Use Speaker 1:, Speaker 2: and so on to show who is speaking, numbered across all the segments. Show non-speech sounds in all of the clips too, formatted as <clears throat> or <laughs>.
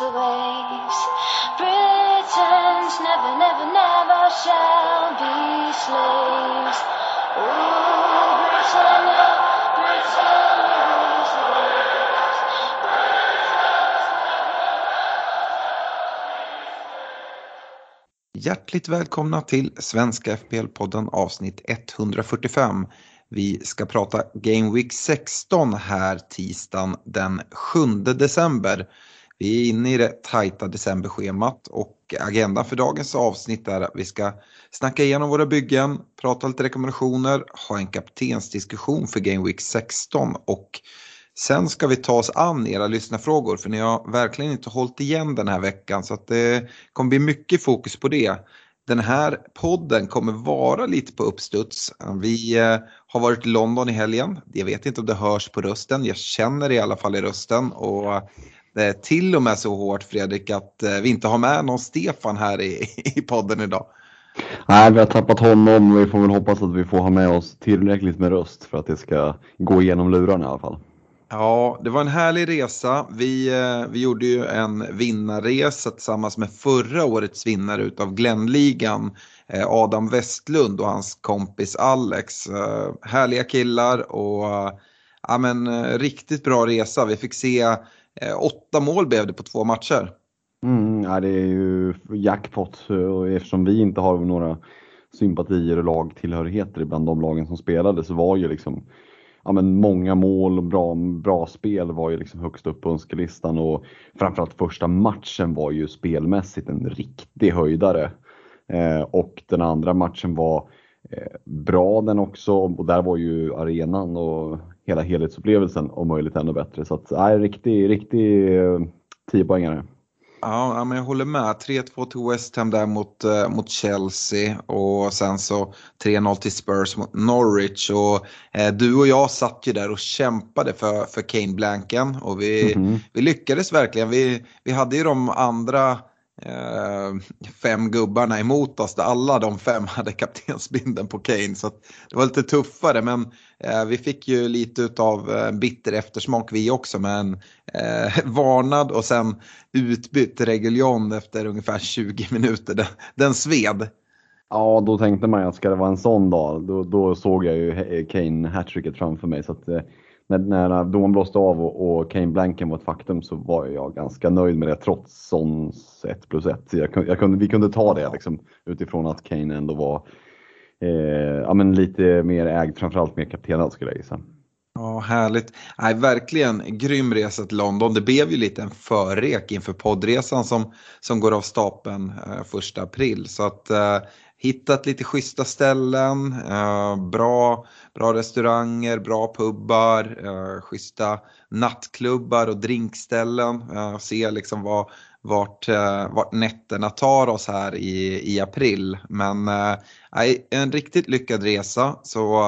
Speaker 1: Rules the waves. Britons never, never, never shall be slaves. Ooh, Britannia, Britannia rules the waves.
Speaker 2: Hjärtligt välkomna till Svenska FPL-podden avsnitt 145. Vi ska prata Game Week 16 här tisdagen den 7 december. Vi är inne i det tajta decemberschemat och agendan för dagens avsnitt är att vi ska snacka igenom våra byggen, prata lite rekommendationer, ha en kaptensdiskussion för Game Week 16 och sen ska vi ta oss an era lyssnarfrågor för ni har verkligen inte hållit igen den här veckan så att det kommer bli mycket fokus på det. Den här podden kommer vara lite på uppstuds. Vi eh, har varit i London i helgen. Jag vet inte om det hörs på rösten. Jag känner det i alla fall i rösten. Och till och med så hårt Fredrik att eh, vi inte har med någon Stefan här i, <laughs> i podden idag.
Speaker 3: Nej, vi har tappat honom. Vi får väl hoppas att vi får ha med oss tillräckligt med röst för att det ska gå igenom lurarna i alla fall.
Speaker 2: Ja, det var en härlig resa. Vi, eh, vi gjorde ju en vinnarresa tillsammans med förra årets vinnare utav Glenligan, eh, Adam Westlund och hans kompis Alex. Eh, Härliga killar och ja, men, eh, riktigt bra resa. Vi fick se eh, Eh, åtta mål blev det på två matcher.
Speaker 3: Mm, ja, det är ju jackpot eftersom vi inte har några sympatier och lagtillhörigheter bland de lagen som spelade så var ju liksom ja, men många mål och bra, bra spel var ju liksom högst upp på önskelistan och framförallt första matchen var ju spelmässigt en riktig höjdare. Eh, och den andra matchen var eh, bra den också och där var ju arenan och hela helhetsupplevelsen om möjligt ännu bättre. Så att, nej, riktig, riktig eh, 10-poängare.
Speaker 2: Ja, men jag håller med. 3-2 till West Ham där mot, eh, mot Chelsea och sen så 3-0 till Spurs mot Norwich. Och, eh, du och jag satt ju där och kämpade för, för Kane Blanken och vi,
Speaker 3: Mhm.
Speaker 2: vi lyckades verkligen. Vi, vi hade ju de andra Eh, fem gubbarna emot oss där alla de fem hade <laughs> kaptensbindeln på Kane. Så att det var lite tuffare men eh, vi fick ju lite av eh, bitter eftersmak vi också med en eh, <laughs> varnad och sen utbytt Reguljon efter ungefär 20 <laughs> minuter. Den, den sved.
Speaker 3: Ja, då tänkte man ju att ska det vara en sån dag, då, då såg jag ju Kane hattricket framför mig. Så att, eh, när, när domaren blåste av och, och Kane blanken var ett faktum så var jag ganska nöjd med det trots Sons 1 plus 1. Jag, jag kunde, vi kunde ta det liksom, utifrån att Kane ändå var eh, ja, men lite mer ägd, framförallt mer kaptenad skulle jag gissa.
Speaker 2: Ja, härligt. Nej, verkligen grym resa till London. Det blev ju lite en förrek inför poddresan som, som går av stapeln eh, första april. Så att eh, hittat lite schyssta ställen, eh, bra, bra restauranger, bra pubbar, eh, schyssta nattklubbar och drinkställen. Eh, se liksom vad, vart, eh, vart nätterna tar oss här i, i april. Men eh, en riktigt lyckad resa. Så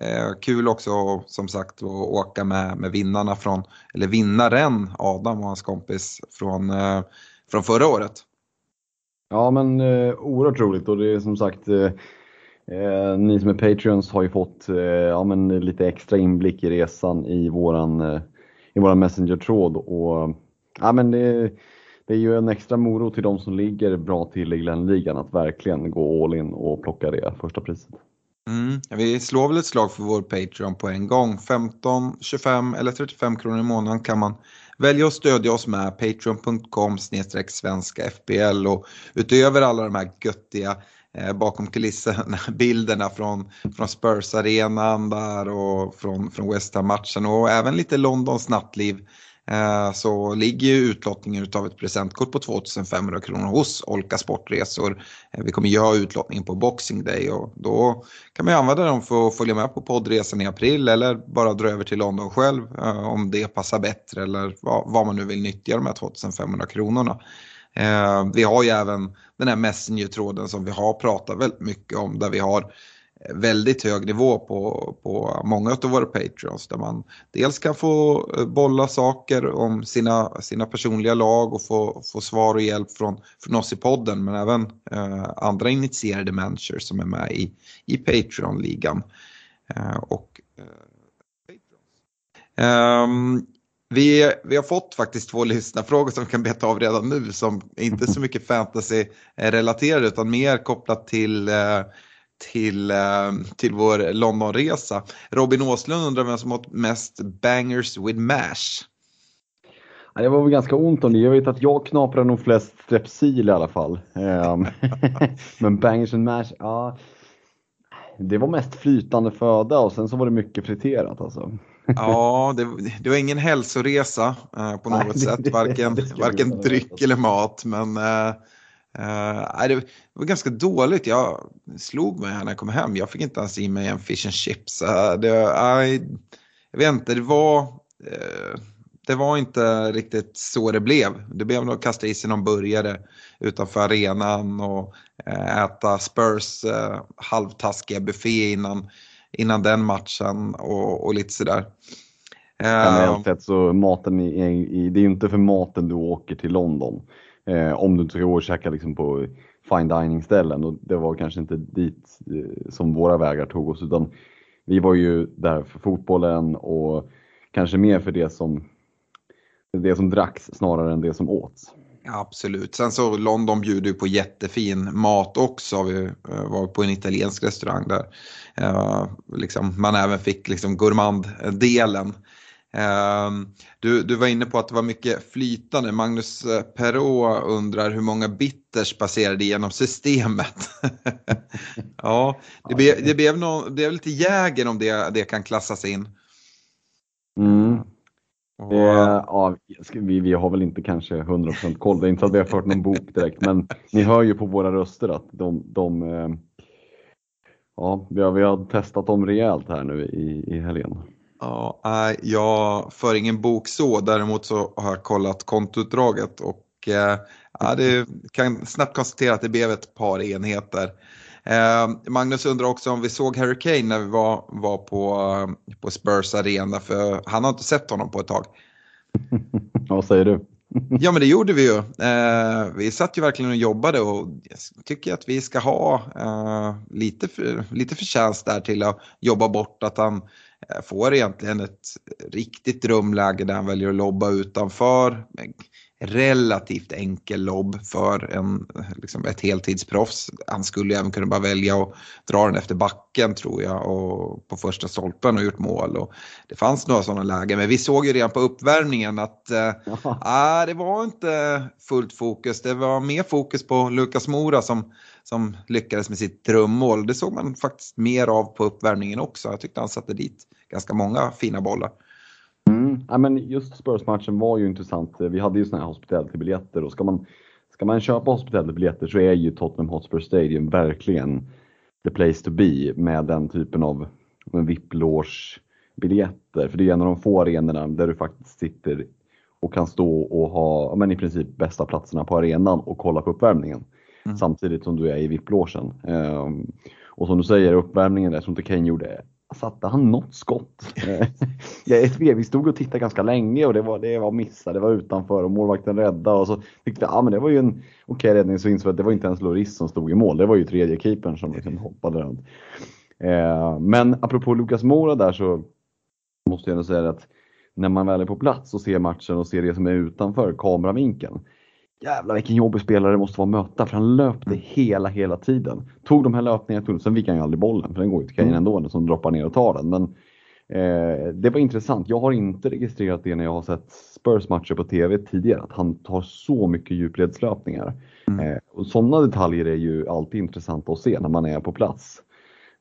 Speaker 2: eh, kul också som sagt att åka med, med vinnarna från, eller vinnaren Adam och hans kompis från, eh, från förra året.
Speaker 3: Ja men eh, oerhört roligt och det är som sagt eh, eh, ni som är Patreons har ju fått eh, ja, men lite extra inblick i resan i våran, eh, i våran Messenger-tråd och ja, men det, det är ju en extra morot till de som ligger bra till i Glenligan att verkligen gå all in och plocka det första priset.
Speaker 2: Mm. Vi slår väl ett slag för vår Patreon på en gång. 15, 25 eller 35 kronor i månaden kan man välja att stödja oss med. Patreon.com svenska FBL och utöver alla de här göttiga Eh, bakom kulisserna-bilderna <laughs> från, från Spurs-arenan där och från, från West Ham-matchen och även lite Londons nattliv eh, så ligger ju utlottningen av ett presentkort på 2500 kronor hos Olka Sportresor. Eh, vi kommer göra utlottningen på Boxing Day och då kan man ju använda dem för att följa med på poddresan i april eller bara dra över till London själv om det passar bättre eller vad man nu vill nyttja de här 2500 kronorna. Eh, vi har ju även den här Messenger-tråden som vi har pratat väldigt mycket om där vi har väldigt hög nivå på, på många av våra patreons där man dels kan få eh, bolla saker om sina, sina personliga lag och få, få svar och hjälp från, från oss i podden men även eh, andra initierade managers som är med i, i Patreon-ligan. Eh, och, eh, vi, vi har fått faktiskt två lyssnarfrågor som vi kan beta av redan nu som inte så mycket fantasy-relaterade utan mer kopplat till eh, till, eh, till vår Londonresa. Robin Åslund undrar vem som åt mest bangers with mash.
Speaker 3: Det var väl ganska ont om det. Jag vet att jag knaprar nog flest strepsil i alla fall. Ehm, <laughs> men bangers and mash, ja. Det var mest flytande föda och sen så var det mycket friterat alltså.
Speaker 2: Ja, det, det var ingen hälsoresa eh, på något Nej, sätt, varken, varken dryck eller mat. Men eh, Uh, det var ganska dåligt. Jag slog mig här när jag kom hem. Jag fick inte ens i mig en fish and chips. Uh, det, uh, jag vet inte, det var, uh, det var inte riktigt så det blev. Det blev nog att kasta i sig någon burgare utanför arenan och äta Spurs halvtaskiga buffé innan, innan den matchen och, och lite sådär.
Speaker 3: Generellt sett så maten i, i, det är ju inte för maten du åker till London. Eh, om du inte ska gå och käka liksom på fine dining ställen och det var kanske inte dit eh, som våra vägar tog oss utan vi var ju där för fotbollen och kanske mer för det som, det som dracks snarare än det som åts.
Speaker 2: Absolut. Sen så London bjuder ju på jättefin mat också. Vi eh, var på en italiensk restaurang där uh, liksom, man även fick liksom gourmanddelen. Ehm, du, du var inne på att det var mycket flytande. Magnus eh, Perrault undrar hur många bitters passerade genom systemet. <laughs> ja, det blev, det, blev någon, det blev lite jäger om det, det kan klassas in.
Speaker 3: Mm. Och... Eh, ja, vi, vi har väl inte kanske 100% koll, det är inte så att vi har fört någon bok direkt, men ni hör ju på våra röster att de, de eh, ja, vi har, vi har testat dem rejält här nu i, i helgen.
Speaker 2: Ja, jag för ingen bok så, däremot så har jag kollat kontoutdraget och eh, ja, det kan snabbt konstatera att det blev ett par enheter. Eh, Magnus undrar också om vi såg Harry Kane när vi var, var på, på Spurs arena, för han har inte sett honom på ett tag. <laughs>
Speaker 3: Vad säger du?
Speaker 2: Ja men det gjorde vi ju. Eh, vi satt ju verkligen och jobbade och jag tycker att vi ska ha eh, lite, för, lite förtjänst där till att jobba bort att han Eh, får egentligen ett riktigt drömläge där han väljer att lobba utanför. Relativt enkel lobb för en, liksom ett heltidsproffs. Han skulle även kunna bara välja att dra den efter backen tror jag och på första stolpen och gjort mål. Och det fanns några sådana lägen men vi såg ju redan på uppvärmningen att äh, det var inte fullt fokus. Det var mer fokus på Lukas Mora som som lyckades med sitt drömmål. Det såg man faktiskt mer av på uppvärmningen också. Jag tyckte han satte dit ganska många fina bollar.
Speaker 3: Mm. Ja, men just Spurs-matchen var ju intressant. Vi hade ju sådana här hospitality-biljetter och ska man, ska man köpa hospitality-biljetter så är ju Tottenham Hotspur Stadium verkligen the place to be med den typen av VIP-loge-biljetter. För det är en av de få arenorna där du faktiskt sitter och kan stå och ha men i princip bästa platserna på arenan och kolla på uppvärmningen. Mm. Samtidigt som du är i VIP-logen. Um, och som du säger, uppvärmningen där, som inte Kane gjorde, satte han något skott? <laughs> vi stod och tittade ganska länge och det var, det var missar, det var utanför och målvakten rädda och så tyckte vi, ja men det var ju en okej okay räddning så insåg att det var inte ens Loris som stod i mål, det var ju tredje keepern som liksom hoppade runt. Eh, men apropå Lukas Mora där så måste jag ändå säga att när man väl är på plats och ser matchen och ser det som är utanför kameravinkeln jävlar vilken jobbig spelare det måste vara att möta för han löpte hela, hela tiden. Tog de här löpningarna, sen fick han ju aldrig bollen för den går ju till Kane mm. ändå som droppar ner och tar den. Men eh, det var intressant. Jag har inte registrerat det när jag har sett Spurs matcher på TV tidigare, att han tar så mycket djupledslöpningar. Mm. Eh, och sådana detaljer är ju alltid intressanta att se när man är på plats.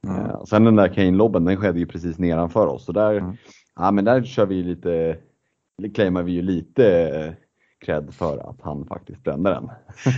Speaker 3: Mm. Eh, sen den där Kane-lobben, den skedde ju precis nedanför oss. Så där, mm. ja, men där kör vi lite, claimar vi ju lite cred för att han faktiskt brände den.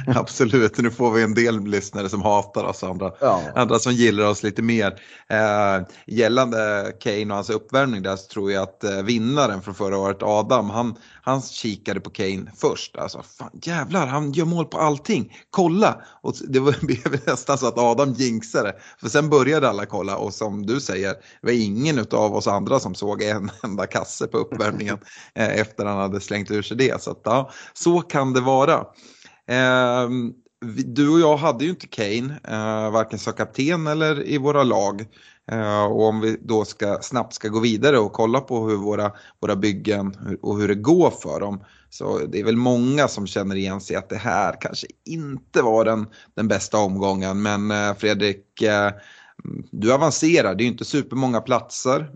Speaker 3: <laughs>
Speaker 2: Absolut, nu får vi en del lyssnare som hatar oss och andra, ja. andra som gillar oss lite mer. Eh, gällande Kane och hans uppvärmning där så tror jag att eh, vinnaren från förra året, Adam, han, han kikade på Kane först. Alltså, fan, jävlar, han gör mål på allting. Kolla! Och <laughs> det blev nästan så att Adam jinxade. För sen började alla kolla och som du säger, det var ingen av oss andra som såg en <laughs> enda kasse på uppvärmningen <laughs> eh, efter han hade slängt ur sig det. Så, att, ja, så kan det vara. Eh, du och jag hade ju inte Kane, eh, varken som kapten eller i våra lag. Eh, och om vi då ska, snabbt ska gå vidare och kolla på hur våra, våra byggen och hur det går för dem. Så det är väl många som känner igen sig att det här kanske inte var den, den bästa omgången. Men eh, Fredrik, eh, du avancerar, det är ju inte supermånga platser.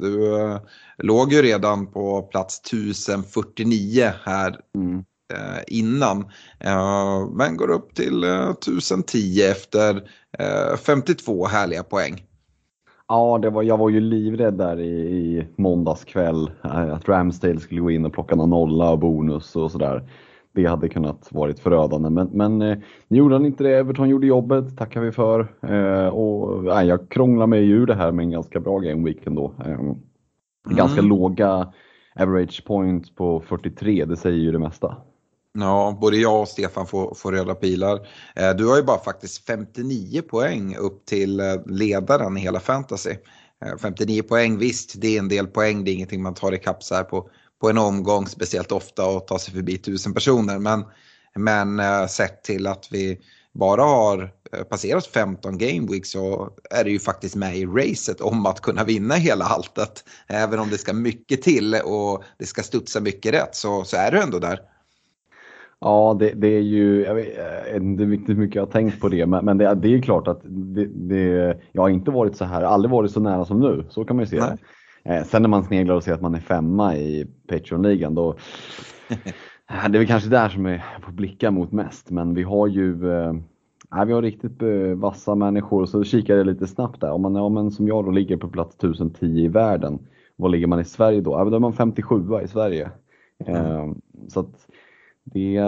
Speaker 2: Du låg ju redan på plats 1049 här mm. innan. Men går upp till 1010 efter 52 härliga poäng.
Speaker 3: Ja, det var, jag var ju livrädd där i, i måndags kväll eh, att Ramsdale skulle gå in och plocka någon nolla och bonus och sådär. Det hade kunnat varit förödande, men, men eh, nu gjorde han inte det. Everton gjorde jobbet, tackar vi för. Eh, och, eh, jag krånglar mig ur det här med en ganska bra game week ändå. Eh, mm. Ganska låga average point på 43, det säger ju det mesta.
Speaker 2: Ja, både jag och Stefan får, får röda pilar. Eh, du har ju bara faktiskt 59 poäng upp till eh, ledaren i hela fantasy. Eh, 59 poäng, visst det är en del poäng, det är ingenting man tar ikapp så här på, på en omgång speciellt ofta och tar sig förbi tusen personer. Men, men eh, sett till att vi bara har passerat 15 game weeks så är det ju faktiskt med i racet om att kunna vinna hela alltet. Även om det ska mycket till och det ska studsa mycket rätt så, så är du ändå där.
Speaker 3: Ja, det, det, är ju, jag vet inte riktigt mycket jag har tänkt på det, men, men det, det, är klart att det, det, jag har inte varit så här, aldrig varit så nära som nu, så kan man ju se det. Eh, sen när man sneglar och ser att man är femma i Patreon-ligan, då <laughs> det är väl kanske där som jag får blicka mot mest, men vi har ju eh, vi har riktigt eh, vassa människor, så kikar jag lite snabbt där. Om man, ja, men som jag då ligger på plats 1010 i världen, vad ligger man i Sverige då? Ja, då är man 57 i Sverige. Mm. Eh, så att, det,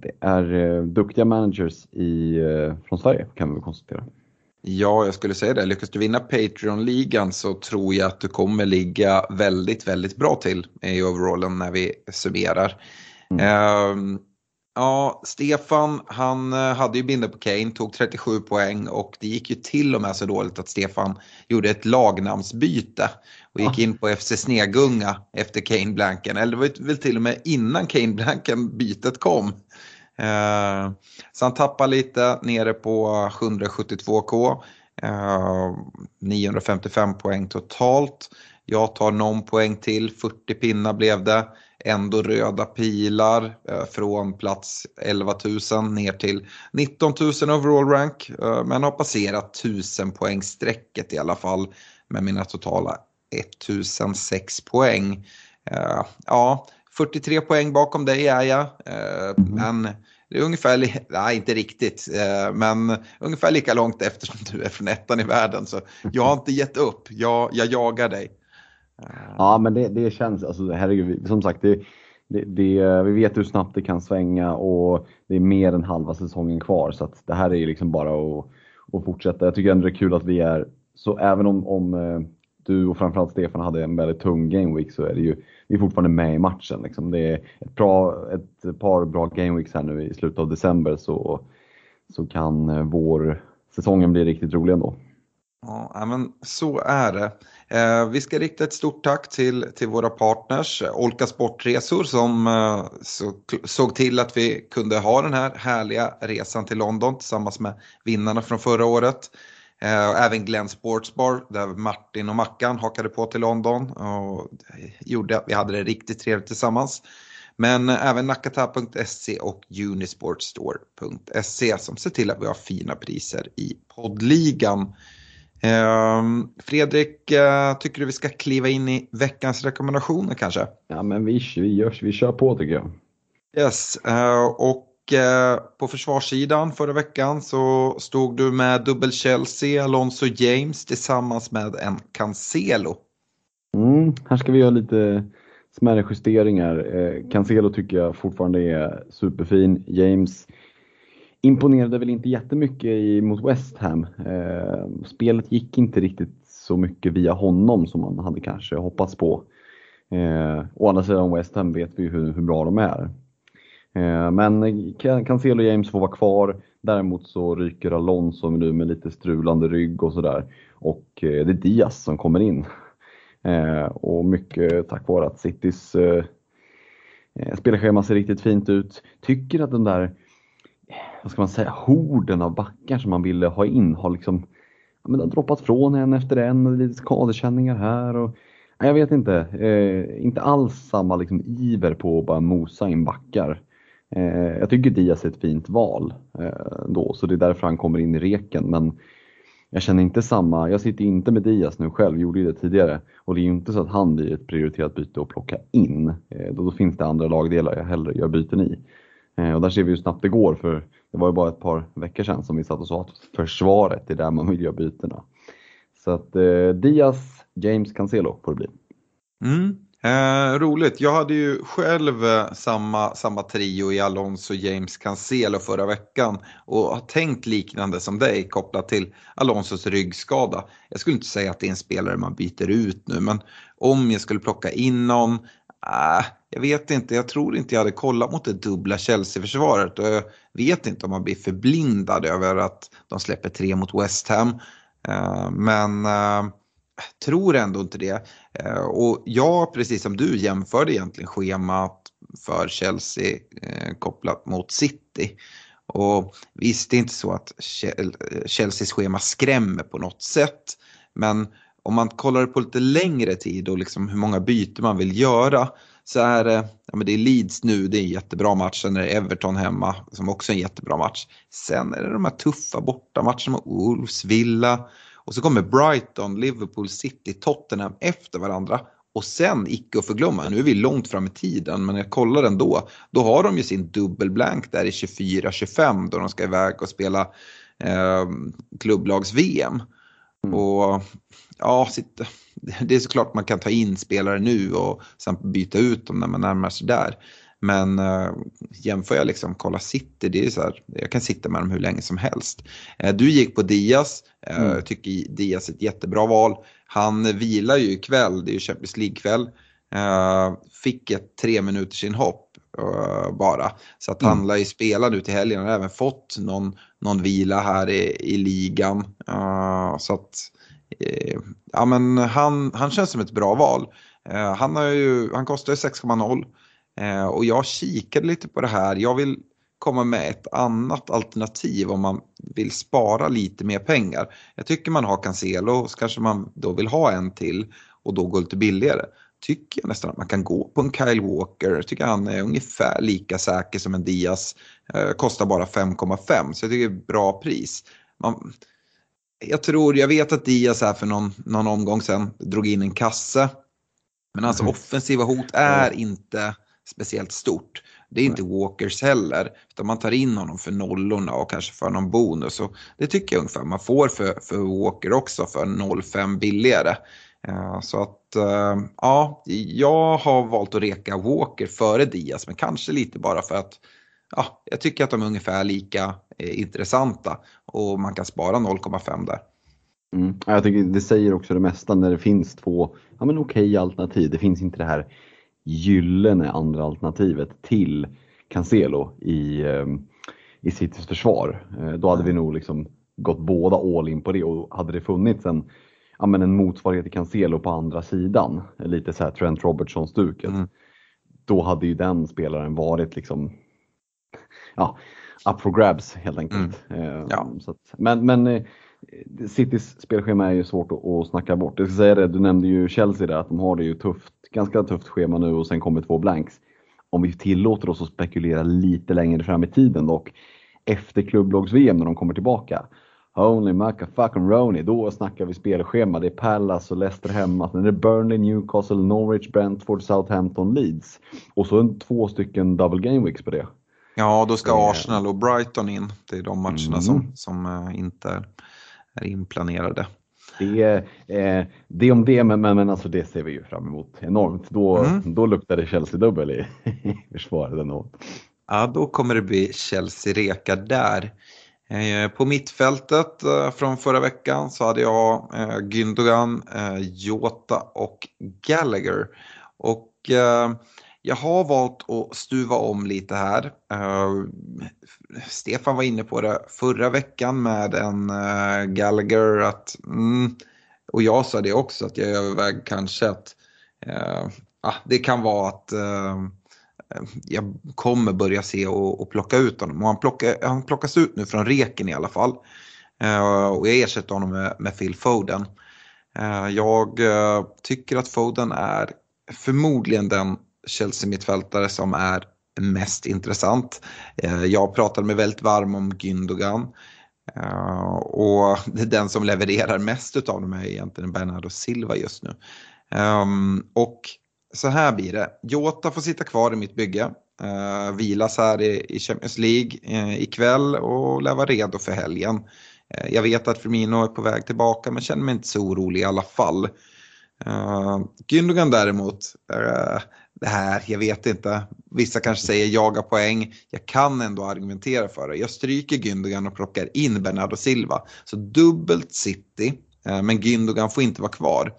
Speaker 3: det är eh, duktiga managers i, eh, från Sverige kan vi konstatera.
Speaker 2: Ja, jag skulle säga det. Lyckas du vinna Patreon-ligan så tror jag att du kommer ligga väldigt, väldigt bra till i overallen när vi summerar. Mm. Uh, ja, Stefan, han eh, hade ju binder på Kane, tog 37 poäng och det gick ju till och med så dåligt att Stefan gjorde ett lagnamnsbyte och gick in på FC Snegunga efter Kane Blanken. Eller det var väl till och med innan Kane Blanken bytet kom. Eh, så han tappar lite nere på 172k. Eh, 955 poäng totalt. Jag tar någon poäng till, 40 pinnar blev det. Ändå röda pilar eh, från plats 11 000 ner till 19 000 overall rank. Eh, men har passerat 1000 poäng strecket i alla fall med mina totala 1006 poäng. Uh, ja, 43 poäng bakom dig är jag. Uh, mm. Men det är ungefär, <laughs> nej inte riktigt, uh, men ungefär lika långt efter som du är från ettan i världen. Så jag har inte gett upp, jag, jag jagar dig.
Speaker 3: Ja men det, det känns, alltså herregud, som sagt det, det, det, vi vet hur snabbt det kan svänga och det är mer än halva säsongen kvar så det här är liksom bara att, att fortsätta. Jag tycker ändå det är kul att vi är, så även om, om du och framförallt Stefan hade en väldigt tung gameweek så är det ju, vi är fortfarande med i matchen. Liksom. Det är ett, bra, ett par bra gameweeks här nu i slutet av december så, så kan eh, vår säsongen bli riktigt rolig ändå.
Speaker 2: Ja, men så är det. Eh, vi ska rikta ett stort tack till, till våra partners, Olka Sportresor som eh, så, såg till att vi kunde ha den här härliga resan till London tillsammans med vinnarna från förra året. Eh, även Glenn Sportsbar där Martin och Mackan hakade på till London och gjorde att vi hade det riktigt trevligt tillsammans. Men även nakata.se och unisportstore.se som ser till att vi har fina priser i poddligan. Ehm, Fredrik, eh, tycker du vi ska kliva in i veckans rekommendationer kanske?
Speaker 3: Ja men vi, vi, gör, vi kör på tycker jag.
Speaker 2: Yes, eh, och eh, Eh, på försvarssidan förra veckan så stod du med dubbel Chelsea, Alonso James tillsammans med en Cancelo.
Speaker 3: Mm, här ska vi göra lite smärre justeringar. Eh, Cancelo tycker jag fortfarande är superfin. James imponerade väl inte jättemycket i, mot West Ham. Eh, spelet gick inte riktigt så mycket via honom som man hade kanske hoppats på. Eh, å andra sidan West Ham vet vi ju hur, hur bra de är. Eh, men Cancelo och James får vara kvar. Däremot så ryker Alonso nu med lite strulande rygg och sådär. Och eh, det är Diaz som kommer in. Eh, och mycket tack vare att Citys spelschema ser riktigt fint ut. Tycker att den där, vad ska man säga, horden av backar som man ville ha in har liksom ja, men det har droppat från en efter en och lite skadekänningar här. Och, jag vet inte, eh, inte alls samma liksom, iver på att bara mosa in backar. Eh, jag tycker Diaz är ett fint val eh, då, så det är därför han kommer in i reken. Men jag känner inte samma, jag sitter inte med Diaz nu själv, gjorde det tidigare. Och det är ju inte så att han blir ett prioriterat byte att plocka in. Eh, då, då finns det andra lagdelar jag hellre gör byten i. Eh, och där ser vi hur snabbt det går, för det var ju bara ett par veckor sedan som vi satt och sa att försvaret är där man vill göra bytena. Så att eh, Diaz, James Cancelo får det bli.
Speaker 2: Mm. Eh, roligt, jag hade ju själv eh, samma, samma trio i Alonso, James, Cancelo förra veckan och har tänkt liknande som dig kopplat till Alonsos ryggskada. Jag skulle inte säga att det är en spelare man byter ut nu men om jag skulle plocka in någon, eh, jag vet inte, jag tror inte jag hade kollat mot det dubbla Chelsea-försvaret och jag vet inte om man blir förblindad över att de släpper tre mot West Ham. Eh, men eh, tror ändå inte det. Eh, och jag, precis som du, jämförde egentligen schemat för Chelsea eh, kopplat mot City. Och visst, det är inte så att eh, Chelseas schema skrämmer på något sätt. Men om man kollar på lite längre tid och liksom hur många byten man vill göra så är det, ja men det är Leeds nu, det är en jättebra match. Sen är det Everton hemma som också är en jättebra match. Sen är det de här tuffa bortamatcherna mot Wolves, Villa, och så kommer Brighton, Liverpool, City, Tottenham efter varandra. Och sen, icke att förglömma, nu är vi långt fram i tiden, men jag kollar ändå. Då har de ju sin dubbelblank där i 24-25 då de ska iväg och spela eh, klubblags-VM. Mm. Och ja, det är såklart man kan ta in spelare nu och sen byta ut dem när man närmar sig där. Men uh, jämför jag liksom kolla City, det är så här, jag kan sitta med dem hur länge som helst. Uh, du gick på Diaz, uh, mm. tycker Diaz är ett jättebra val. Han vilar ju ikväll, det är ju Champions League-kväll. Uh, fick ett tre minuters inhopp bara. Så att han mm. lär ju spela nu till helgen. Han har även fått någon, någon vila här i, i ligan. så att, ja men han, han känns som ett bra val. han, har ju, han kostar ju 6,0. Eh, och jag kikade lite på det här. Jag vill komma med ett annat alternativ om man vill spara lite mer pengar. Jag tycker man har Cancelo, så kanske man då vill ha en till och då gå lite billigare. Tycker jag nästan att man kan gå på en Kyle Walker. Jag tycker han är ungefär lika säker som en Diaz. Eh, kostar bara 5,5 så jag tycker det är bra pris. Man, jag tror, jag vet att Diaz här för någon, någon omgång sedan drog in en kasse. Men alltså mm. offensiva hot är inte speciellt stort. Det är inte Walkers heller, utan man tar in honom för nollorna och kanske för någon bonus. Och det tycker jag ungefär man får för, för Walker också för 0,5 billigare. Uh, så att uh, ja, jag har valt att reka Walker före Diaz, men kanske lite bara för att ja, jag tycker att de är ungefär lika eh, intressanta och man kan spara 0,5 där.
Speaker 3: Mm. Jag tycker det säger också det mesta när det finns två ja, men okej alternativ. Det finns inte det här gyllene andra alternativet till Cancelo i, ehm, i Citys försvar. Eh, då hade vi nog liksom gått båda all in på det och hade det funnits en, ja, men en motsvarighet till Cancelo på andra sidan, lite så här Trent Robertson-stuket, mm. då hade ju den spelaren varit liksom ja, up for grabs helt enkelt. Mm. Eh, ja. Att, men men eh, Citys spelschema är ju svårt att, snacka bort. Jag ska säga det, du nämnde ju Chelsea där, att de har det ju tufft ganska tufft schema nu och sen kommer två blanks. om vi tillåter oss att spekulera lite längre fram i tiden dock, efter klubblags-VM när de kommer tillbaka. Holy fucking Rony, då snackar vi spelschema. Det är Palace och Leicester hemma. Sen är det Burnley, Newcastle, Norwich, Brentford, Southampton, Leeds. Och så en, två stycken double game weeks på det.
Speaker 2: Ja, då ska Arsenal och Brighton in. Det är de matcherna mm. som, som uh, inte är inplanerade.
Speaker 3: Det, eh, det om det, men, men, alltså det ser vi ju fram emot enormt. Då, mm. då luktar det Chelsea-dubbel i, <laughs> i försvaret ändå.
Speaker 2: Ja, då kommer det bli Chelsea-reka där. Eh, på mittfältet eh, från förra veckan så hade jag eh, Gündogan, Jota och Gallagher. Och jag har valt att stuva om lite här. Stefan var inne på det förra veckan med en eh, Gallagher att, mm, och jag sa det också att jag överväger kanske att eh, ah, det kan vara att eh, jag kommer börja se och, och plocka ut honom. Och han, plocka, han plockas ut nu från reken i alla fall. Uh, och jag ersätter honom med, med Phil Foden. Uh, jag uh, tycker att Foden är förmodligen den Chelsea-mittfältare som är mest intressant. Eh, jag pratade mig väldigt varm om Gündogan. Eh, och den som levererar mest av dem är egentligen Bernardo Silva just nu. Ehm, och så här blir det. Jota får sitta kvar i mitt bygge. Uh, vilas här i, i Champions League uh, ikväll och lär vara redo för helgen. Uh, jag vet att Firmino är på väg tillbaka men känner mig inte så orolig i alla fall. Uh, Gündogan däremot, det här, jag vet inte. Vissa kanske säger jaga poäng. Jag kan ändå argumentera för det. Jag stryker Gündogan och plockar in Bernardo Silva. Så dubbelt City, eh, men Gündogan får inte vara kvar.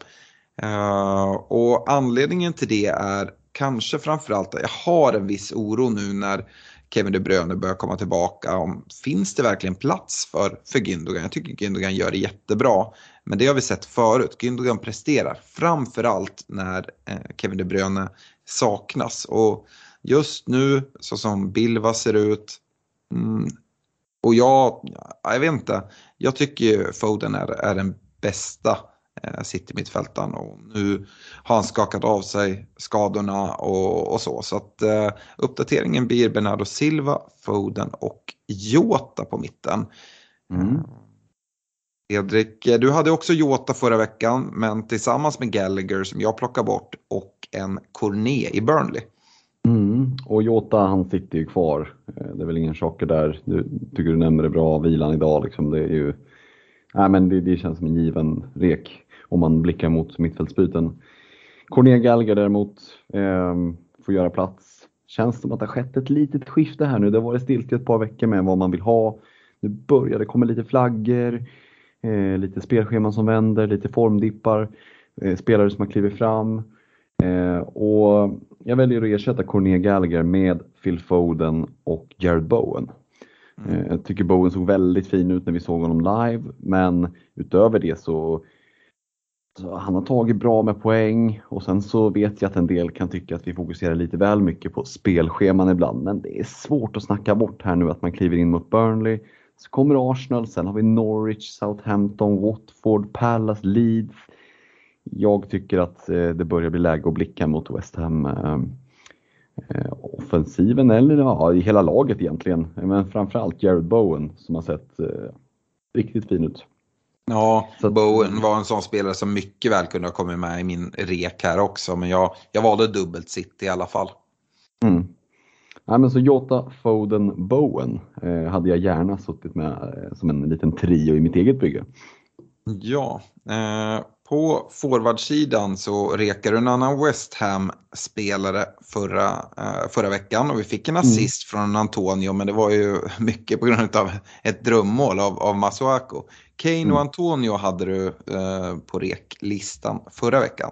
Speaker 2: Eh, och anledningen till det är kanske framförallt att jag har en viss oro nu när Kevin De Bruyne börjar komma tillbaka. Om, finns det verkligen plats för, för Gündogan? Jag tycker Gündogan gör det jättebra. Men det har vi sett förut. Gündogan presterar framförallt när eh, Kevin De Bruyne saknas. Och just nu, så som Bilva ser ut, mm, och jag, jag vet inte, jag tycker Foden är, är den bästa Eh, City-mittfältaren och nu har han skakat av sig skadorna och, och så. Så att uh, uppdateringen blir Bernardo Silva, Foden och Jota på mitten. Mm. Fredrik, eh, du hade också Jota förra veckan men tillsammans med Gallagher som jag plockar bort och en Corné i Burnley.
Speaker 3: Mm. Och Jota han sitter ju kvar. Eh, det är väl ingen chocker där. Du tycker du nämner det bra, vilan idag liksom. Det är ju Nej, men det, det känns som en given rek om man blickar mot mittfältsbyten. Corné Gallagher däremot eh, får göra plats. Känns som att det har skett ett litet skifte här nu. Det har varit stilt i ett par veckor med vad man vill ha. Nu börjar det komma lite flaggor, eh, lite spelscheman som vänder, lite formdippar, eh, spelare som har klivit fram. Eh, och jag väljer att ersätta Corné Gallagher med Phil Foden och Jared Bowen. Mm. Eh, jag tycker Bowen såg väldigt fin ut när vi såg honom live, men utöver det så han har tagit bra med poäng och sen så vet jag att en del kan tycka att vi fokuserar lite väl mycket på spelscheman ibland. Men det är svårt att snacka bort här nu att man kliver in mot Burnley. Så kommer Arsenal, sen har vi Norwich, Southampton, Watford, Palace, Leeds. Jag tycker att eh, det börjar bli läge att blicka mot West Ham eh, eh, offensiven eller ja, i hela laget egentligen. Men framförallt Jared Bowen som har sett riktigt fin ut.
Speaker 2: Ja, så Bowen var en sån spelare som mycket väl kunde ha kommit med i min rek här också. Men jag, jag valde dubbelt City i alla fall.
Speaker 3: Mm. Ja, men så Jota, Foden, Bowen eh, hade jag gärna suttit med eh, som en liten trio i mitt eget bygge.
Speaker 2: Ja, eh, på forwardsidan så rekade en annan West Ham-spelare förra, uh, förra veckan och vi fick en assist mm. från Antonio men det var ju mycket på grund av ett drömmål av, av Masuako. Kane mm. och Antonio hade du uh, på reklistan förra veckan.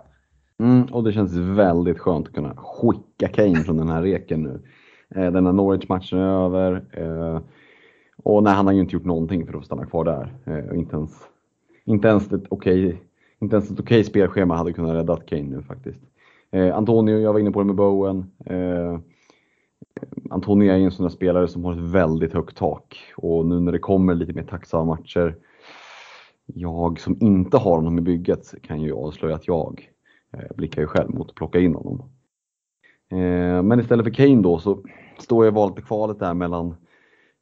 Speaker 3: Mm, och det känns väldigt skönt att kunna skicka Kane från den här reken nu. Eh, den här Norwich-matchen är över eh, och nej, han har ju inte gjort någonting för att stanna kvar där. Eh, inte ens, inte ens ett okej okay inte ens ett okej okay spelschema hade kunnat rädda Kane nu faktiskt. Eh, Antonio, jag var inne på det med Bowen. Eh, Antonio är en sån där spelare som har ett väldigt högt tak och nu när det kommer lite mer tacksamma matcher. Jag som inte har honom i bygget kan ju avslöja att jag blickar ju själv mot att plocka in honom. Men istället för Kane då så står jag i valet och kvalet där mellan,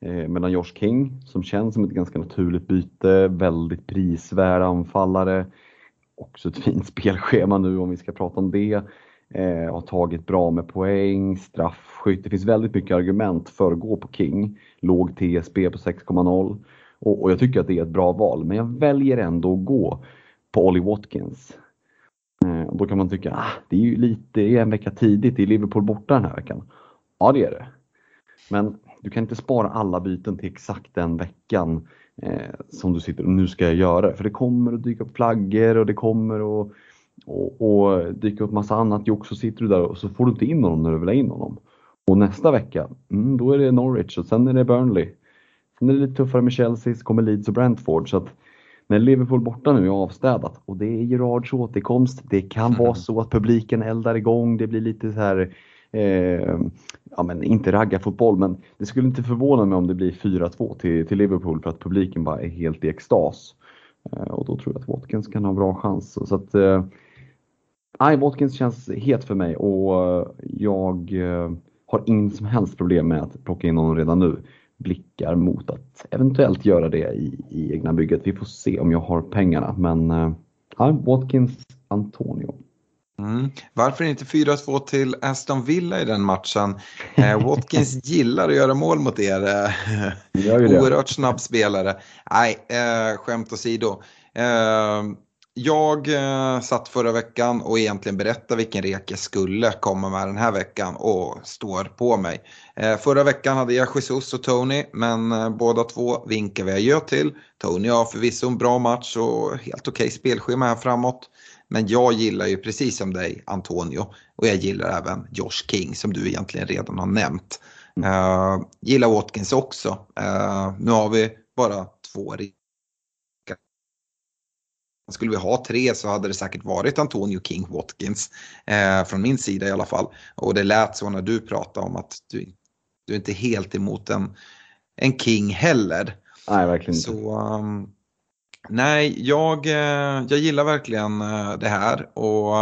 Speaker 3: eh, mellan Josh King som känns som ett ganska naturligt byte, väldigt prisvärd anfallare. Också ett <laughs> fint spelschema nu om vi ska prata om det. Eh, har tagit bra med poäng, straffskytt. Det finns väldigt mycket argument för att gå på King. Låg TSB på 6,0 och, och jag tycker att det är ett bra val. Men jag väljer ändå att gå på Ollie Watkins. Eh, då kan man tycka, ah, det är ju lite, en vecka tidigt, i Liverpool borta den här veckan. Ja, det är det. Men du kan inte spara alla byten till exakt den veckan eh, som du sitter och nu ska jag göra För det kommer att dyka upp flaggor och det kommer att och, och dyka upp massa annat jox så sitter du där och så får du inte in honom när du vill ha in honom. Och nästa vecka, mm, då är det Norwich och sen är det Burnley. Sen är det lite tuffare med Chelsea, så kommer Leeds och Brentford. Så att när Liverpool borta nu är avstädat och det är Gerards återkomst, det kan mm. vara så att publiken eldar igång, det blir lite så här eh, ja men inte raggarfotboll, men det skulle inte förvåna mig om det blir 4-2 till, till Liverpool för att publiken bara är helt i extas. Eh, och då tror jag att Watkins kan ha bra chans. Så att, eh, nej, Watkins känns het för mig och eh, jag eh, har ingen som helst problem med att plocka in honom redan nu. Blickar mot att eventuellt göra det i, i egna bygget. Vi får se om jag har pengarna, men eh, ja, Watkins, Antonio.
Speaker 2: Mm. Varför inte 4-2 till Aston Villa i den matchen? Eh, <laughs> Watkins gillar att göra mål mot er. Eh, oerhört snabb spelare. Nej, eh, skämt åsido. Eh, jag eh, satt förra veckan och egentligen berättade vilken rek jag skulle komma med den här veckan och står på mig. Eh, förra veckan hade jag Jesus och Tony men eh, båda två vinkar vi adjö till. Tony har förvisso en bra match och helt okej okay spelschema här framåt. Men jag gillar ju precis som dig Antonio och jag gillar även Josh King som du egentligen redan har nämnt. Uh, gillar Watkins också. Uh, nu har vi bara två skulle vi ha tre så hade det säkert varit Antonio King Watkins. Eh, från min sida i alla fall. Och det lät så när du pratade om att du, du är inte helt emot en, en King heller.
Speaker 3: Nej, verkligen inte.
Speaker 2: Så, um, nej, jag, eh, jag gillar verkligen eh, det här. Och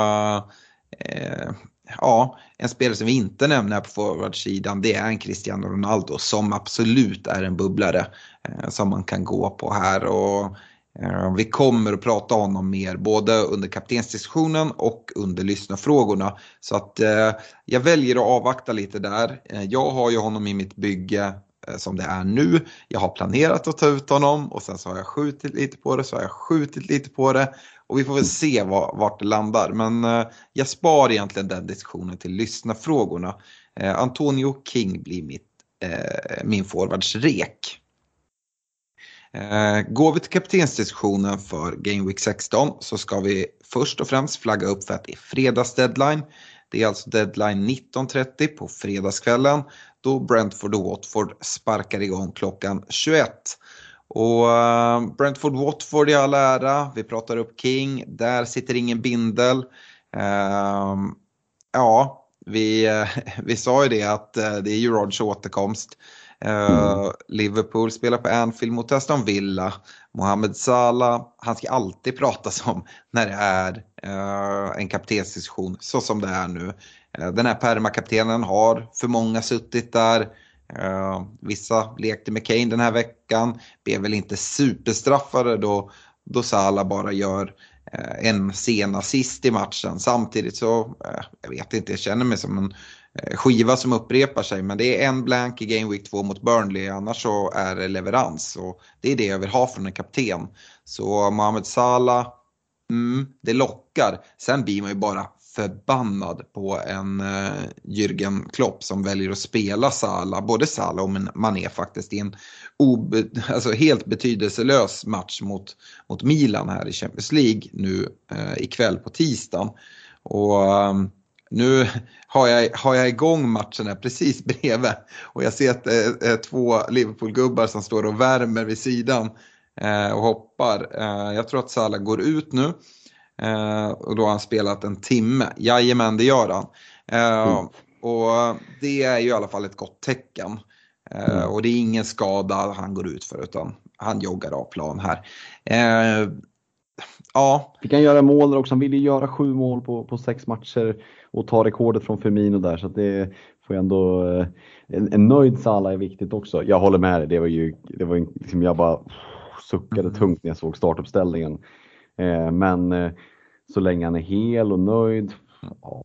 Speaker 2: eh, ja, en spelare som vi inte nämner här på forwardsidan det är en Cristiano Ronaldo som absolut är en bubblare eh, som man kan gå på här. Och Eh, vi kommer att prata om honom mer både under kaptensdiskussionen och under lyssnarfrågorna. Så att eh, jag väljer att avvakta lite där. Eh, jag har ju honom i mitt bygge Eh, som det är nu. Jag har planerat att ta ut honom och sen så har jag skjutit lite på det, så har jag skjutit lite på det. Och vi får väl se vart det landar. Men eh, jag spar egentligen den diskussionen till lyssnarfrågorna. Eh, Antonio King blir mitt, min forwardsrek. Eh, går vi till kaptensdiskussionen för Game Week 16 så ska vi först och främst flagga upp för att det är fredagsdeadline. Det är alltså deadline 19.30 på fredagskvällen då Brentford och Watford sparkar igång klockan 21. Och eh, uh, Brentford-Watford i all ära, vi pratar upp King, där sitter ingen bindel. Uh, ja, vi, uh, <laughs> vi sa ju det att uh, det är ju Rodgers återkomst. Mm. Liverpool spelar på Anfield mot Aston Villa. Mohamed Salah, han ska alltid pratas om när det är uh, en kaptensdiskussion så som det är nu. Eh, den här permakaptenen har för många suttit där. Eh, vissa lekte med Kane den här veckan, blev väl inte superstraffade då, då Salah bara gör eh, en sen assist i matchen. Samtidigt så, jag vet inte, jag känner mig som en skiva som upprepar sig. Men det är en blank i Game Week 2 mot Burnley, annars så är det leverans. Och det är det jag vill ha från en kapten. Så Mohamed Salah, mm, det lockar. Sen blir man ju bara förbannad på en eh, Jürgen Klopp som väljer att spela Salah, både Salah och Mané faktiskt i en obe, alltså helt betydelselös match mot, mot Milan här i Champions League nu eh, ikväll på tisdagen. Och um, nu har jag, har jag igång matchen här precis <laughs> bredvid och jag ser att det är två Liverpool-gubbar som står och värmer vid sidan eh, och hoppar. Eh, jag tror att Salah går ut nu och då har han spelat en timme. Jajamän, det gör han. Mm. Och det är ju i alla fall ett gott tecken. Mm. Och det är ingen skada han går ut för utan han joggar av plan här.
Speaker 3: Ja. Fick han göra mål också. Han ville göra sju mål på, på sex matcher. och ta rekordet från Firmino där så det får ändå eh, en, en nöjd Salah är viktigt också. Jag håller med dig, det var ju, det var liksom, jag bara suckade mm. tungt när jag såg startuppställningen. Eh, men eh, så länge han är hel och nöjd, ja,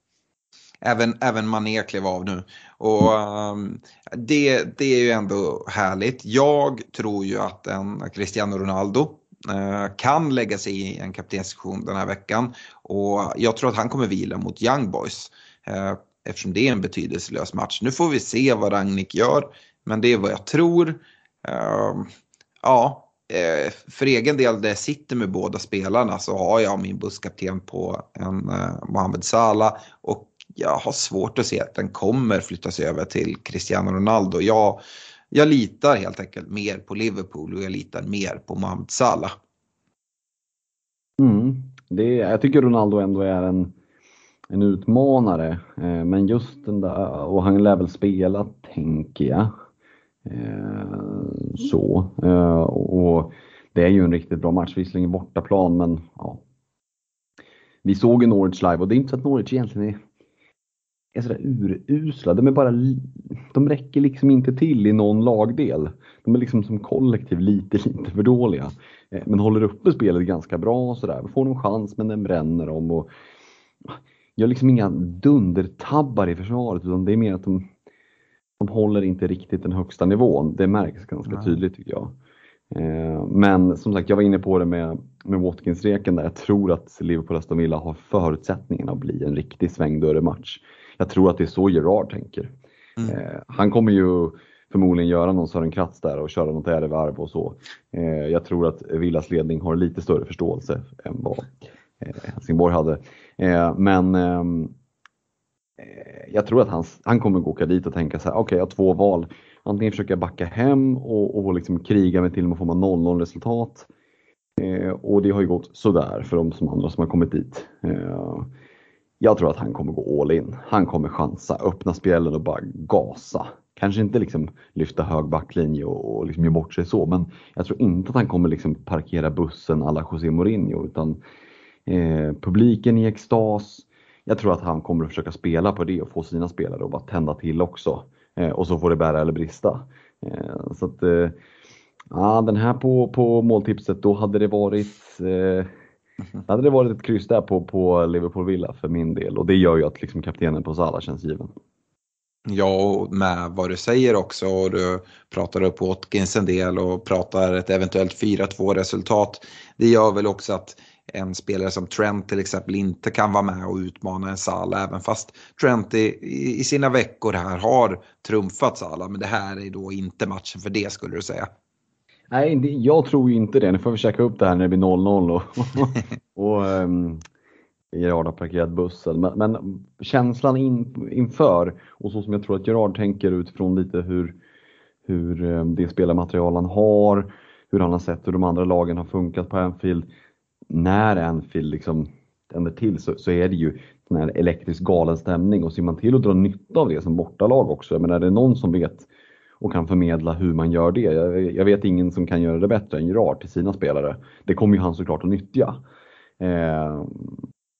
Speaker 2: Även, även Mané klev av nu. Och um, det, det är ju ändå härligt. Jag tror ju att en Cristiano Ronaldo uh, kan lägga sig i en kaptenssektion den här veckan. Och jag tror att han kommer vila mot Young Boys. Uh, eftersom det är en betydelselös match. Nu får vi se vad Ragnik gör. Men det är vad jag tror. Uh, ja, eh, för egen del där jag sitter med båda spelarna så har jag min busskapten på en eh, Mohamed Salah. Och jag har svårt att se att den kommer flyttas över till Cristiano Ronaldo. Jag, jag litar helt enkelt mer på Liverpool och jag litar mer på Mohamed Salah.
Speaker 3: Mm. Det, jag tycker Ronaldo ändå är en, en utmanare. Eh, men just den där, och han lär väl spela, tänker jag. Eh, så. Eh, och det är ju en riktigt bra match, visserligen bortaplan, men ja. Vi såg ju Norwich live och det är inte så att Norwich egentligen är är sådär urusla. De, är bara, de räcker liksom inte till i någon lagdel. De är liksom som kollektiv lite, <laughs> lite för dåliga. Eh, men håller uppe spelet ganska bra och sådär. Får någon chans men den bränner dem. Och gör liksom inga dundertabbar i försvaret utan det är mer att de, de håller inte riktigt den högsta nivån. Det märks ganska Nej. tydligt tycker jag. Eh, men som sagt, jag var inne på det med, med Watkins-reken där. Jag tror att Liverpool Aston Villa har förutsättningarna att bli en riktig svängdörrematch jag tror att det är så Gerard tänker. Mm. Eh, han kommer ju förmodligen göra någon Sören Kratz där och köra något ärevarv och så. Eh, jag tror att Villas ledning har lite större förståelse än vad Helsingborg hade. Men ehm, eh, Eh, jag tror att han, han kommer gå åka dit och tänka så här, okej okay, jag har två val. Antingen försöka jag backa hem och, och liksom kriga mig till och med få 0-0 resultat. Eh, och det har ju gått sådär för de som andra som har kommit dit. Eh, jag tror att han kommer gå all in. Han kommer chansa, öppna spjällen och bara gasa. Kanske inte liksom lyfta hög backlinje och, och liksom ge bort sig så, men jag tror inte att han kommer liksom parkera bussen alla José Mourinho utan eh, publiken i extas. Jag tror att han kommer att försöka spela på det och få sina spelare att bara tända till också. Eh, och så får det bära eller brista. Eh, så att, eh, ja, den här på, på måltipset, då hade det varit. <laughs> Hade det varit ett kryss där på, på Liverpool Villa för min del och det gör ju att liksom kaptenen på Salah känns given.
Speaker 2: Ja, och med vad du säger också och du pratar upp Watkins en del och pratar ett eventuellt 4-2 resultat. Det gör väl också att en spelare som Trent till exempel inte kan vara med och utmana en Salah även fast Trent i, i sina veckor här har trumfat Salah men det här är då inte matchen för det skulle du säga.
Speaker 3: Nej, jag tror inte det. Nu får vi checka upp det här när det blir 0-0 <laughs> och, och um, Gerard har parkerat bussen. Men, men känslan in, inför och så som jag tror att Gerard tänker utifrån lite hur, hur um, det spelarmaterial han har, hur han har sett hur de andra lagen har funkat på Anfield. När Anfield liksom tänder till så, så är det ju den här elektrisk galen stämning och ser man till att dra nytta av det som bortalag också. Men är det någon som vet och kan förmedla hur man gör det. Jag, jag, vet ingen som kan göra det bättre än Gerard till sina spelare. Det kommer ju han såklart att nyttja. Eh,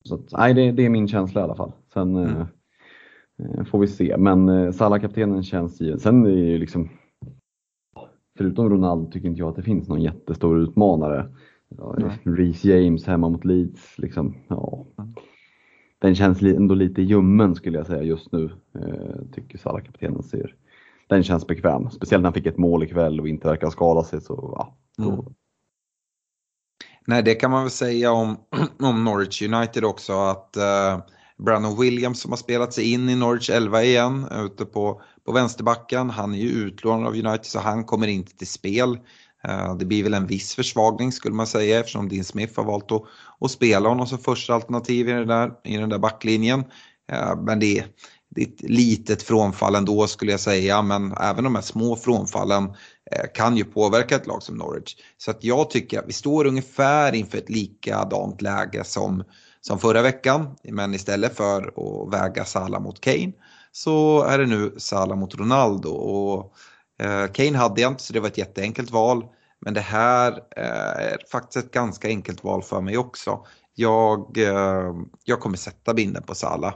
Speaker 3: så att, nej, det, det, är min känsla i alla fall. Sen mm. eh, får vi se. Men eh, Salah-kaptenen känns given. Sen är det ju liksom Förutom Ronaldo tycker inte jag att det finns någon jättestor utmanare. Reece James hemma mot Leeds. Liksom, ja. Den känns ändå lite ljummen skulle jag säga just nu. Eh, tycker Salah-kaptenen ser den känns bekväm. Speciellt när han fick ett mål ikväll och inte verkar skada sig. Så, ja, då...
Speaker 2: Nej, det kan man väl säga om, <clears throat> om Norwich United också att uh, Brandon Williams som har spelat sig in i Norwich 11 igen ute på, på vänsterbacken. Han är ju utlånad av United så han kommer inte till spel. Eh, det blir väl en viss försvagning skulle man säga eftersom Dean Smith har valt att, att spela honom som första alternativ i den där, i den där backlinjen. Eh, men det, det är ett litet frånfall ändå skulle jag säga, men även de här små frånfallen eh, kan ju påverka ett lag som Norwich. Så att jag tycker att vi står ungefär inför ett likadant läge som, som förra veckan, men istället för att väga Salah mot Kane så är det nu Salah mot Ronaldo. Och, Eh, Kane hade jag inte så det var ett jätteenkelt val. Men det här eh, är faktiskt ett ganska enkelt val för mig också. Jag, eh, jag kommer sätta binden på Salah.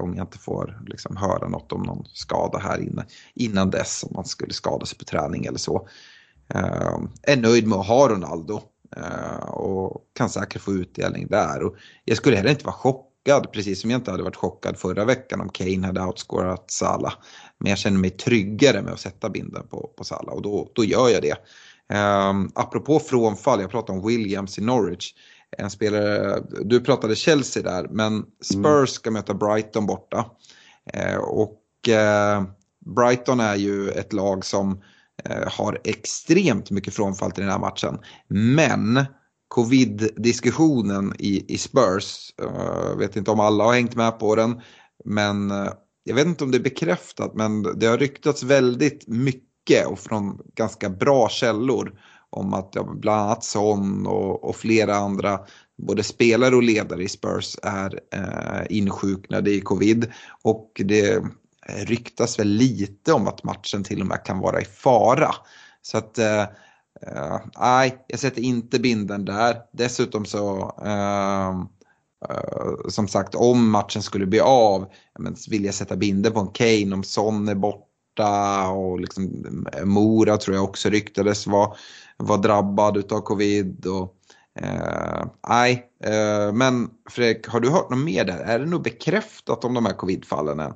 Speaker 2: Om jag inte får liksom, höra något om någon skada här inne, innan dess, om man skulle skada sig på träning eller så. Är nöjd med att ha Ronaldo och kan säkert få utdelning där. Och jag skulle heller inte vara chockad, precis som jag inte hade varit chockad förra veckan om Kane hade outscorat Salah. Men jag känner mig tryggare med att sätta binden på, på Salah och då, då gör jag det. Um, apropå frånfall, jag pratade om Williams i Norwich. En spelare, du pratade Chelsea där, men Spurs ska möta Brighton borta. Uh, och uh, Brighton är ju ett lag som uh, har extremt mycket frånfall till den här matchen. Men covid-diskussionen i, i Spurs, jag vet inte om alla har hängt med på den, men jag vet inte om det är bekräftat, men det har ryktats väldigt mycket och från ganska bra källor om att ja, bland annat Son och, och, flera andra både spelare och ledare i Spurs är eh, insjuknade i covid. Och det eh, ryktas väl lite om att matchen till och med kan vara i fara. Så att eh, eh nej, jag sätter inte binden där. Dessutom så eh, Uh, som sagt, om matchen skulle bli av, men vill jag sätta binder på en Kane om Son är borta och liksom eh, Mora tror jag också ryktades var, var drabbad utav covid. Och, eh, nej, eh, men Fredrik, har du hört något mer där? Är det nog bekräftat om de här covidfallen än?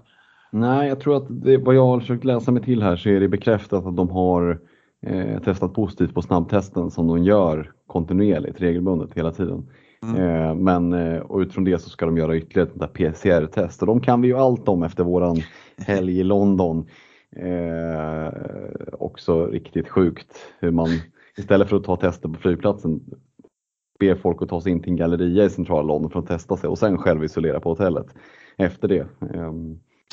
Speaker 3: Nej, jag tror att det, vad jag har försökt läsa mig till här så är det bekräftat att de har eh, testat positivt på snabbtesten som de gör kontinuerligt, regelbundet hela tiden. Mm. Eh, men eh, och utifrån det så ska de göra ytterligare ett PCR-test och de kan vi ju allt om efter våran helg i London. Eh, också riktigt sjukt hur man istället för att ta tester på flygplatsen ber folk att ta sig in till en galleria i centrala London för att testa sig och sen själv isolera på hotellet efter det. Eh,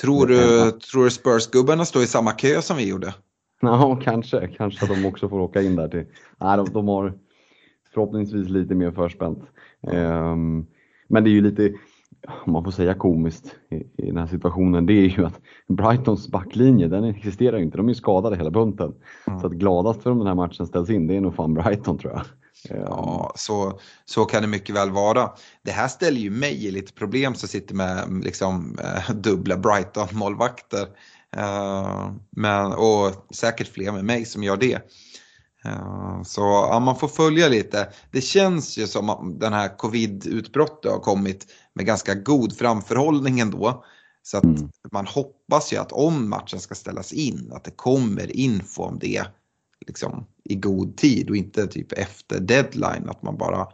Speaker 2: tror du, tror du Spurs-gubbarna står i samma kö som vi gjorde?
Speaker 3: Ja, kanske. Kanske att de också får åka in där. Till. Nej, de, de har förhoppningsvis lite mer förspänt. Um, men det är ju lite, om man får säga komiskt i, i den här situationen, det är ju att Brightons backlinje, den existerar ju inte. De är ju skadade hela bunten. Mm. Så att gladast för om den här matchen ställs in, det är nog fan Brighton tror jag.
Speaker 2: Ja, så, så kan det mycket väl vara. Det här ställer ju mig i lite problem som sitter med liksom, äh, dubbla Brighton-målvakter. Uh, men, och säkert fler med mig som gör det. Uh, så ja, man får följa lite. Det känns ju som att den här covid-utbrottet har kommit med ganska god framförhållning ändå. Så att mm. man hoppas ju att om matchen ska ställas in, att det kommer info om det liksom, i god tid och inte typ efter deadline, att man bara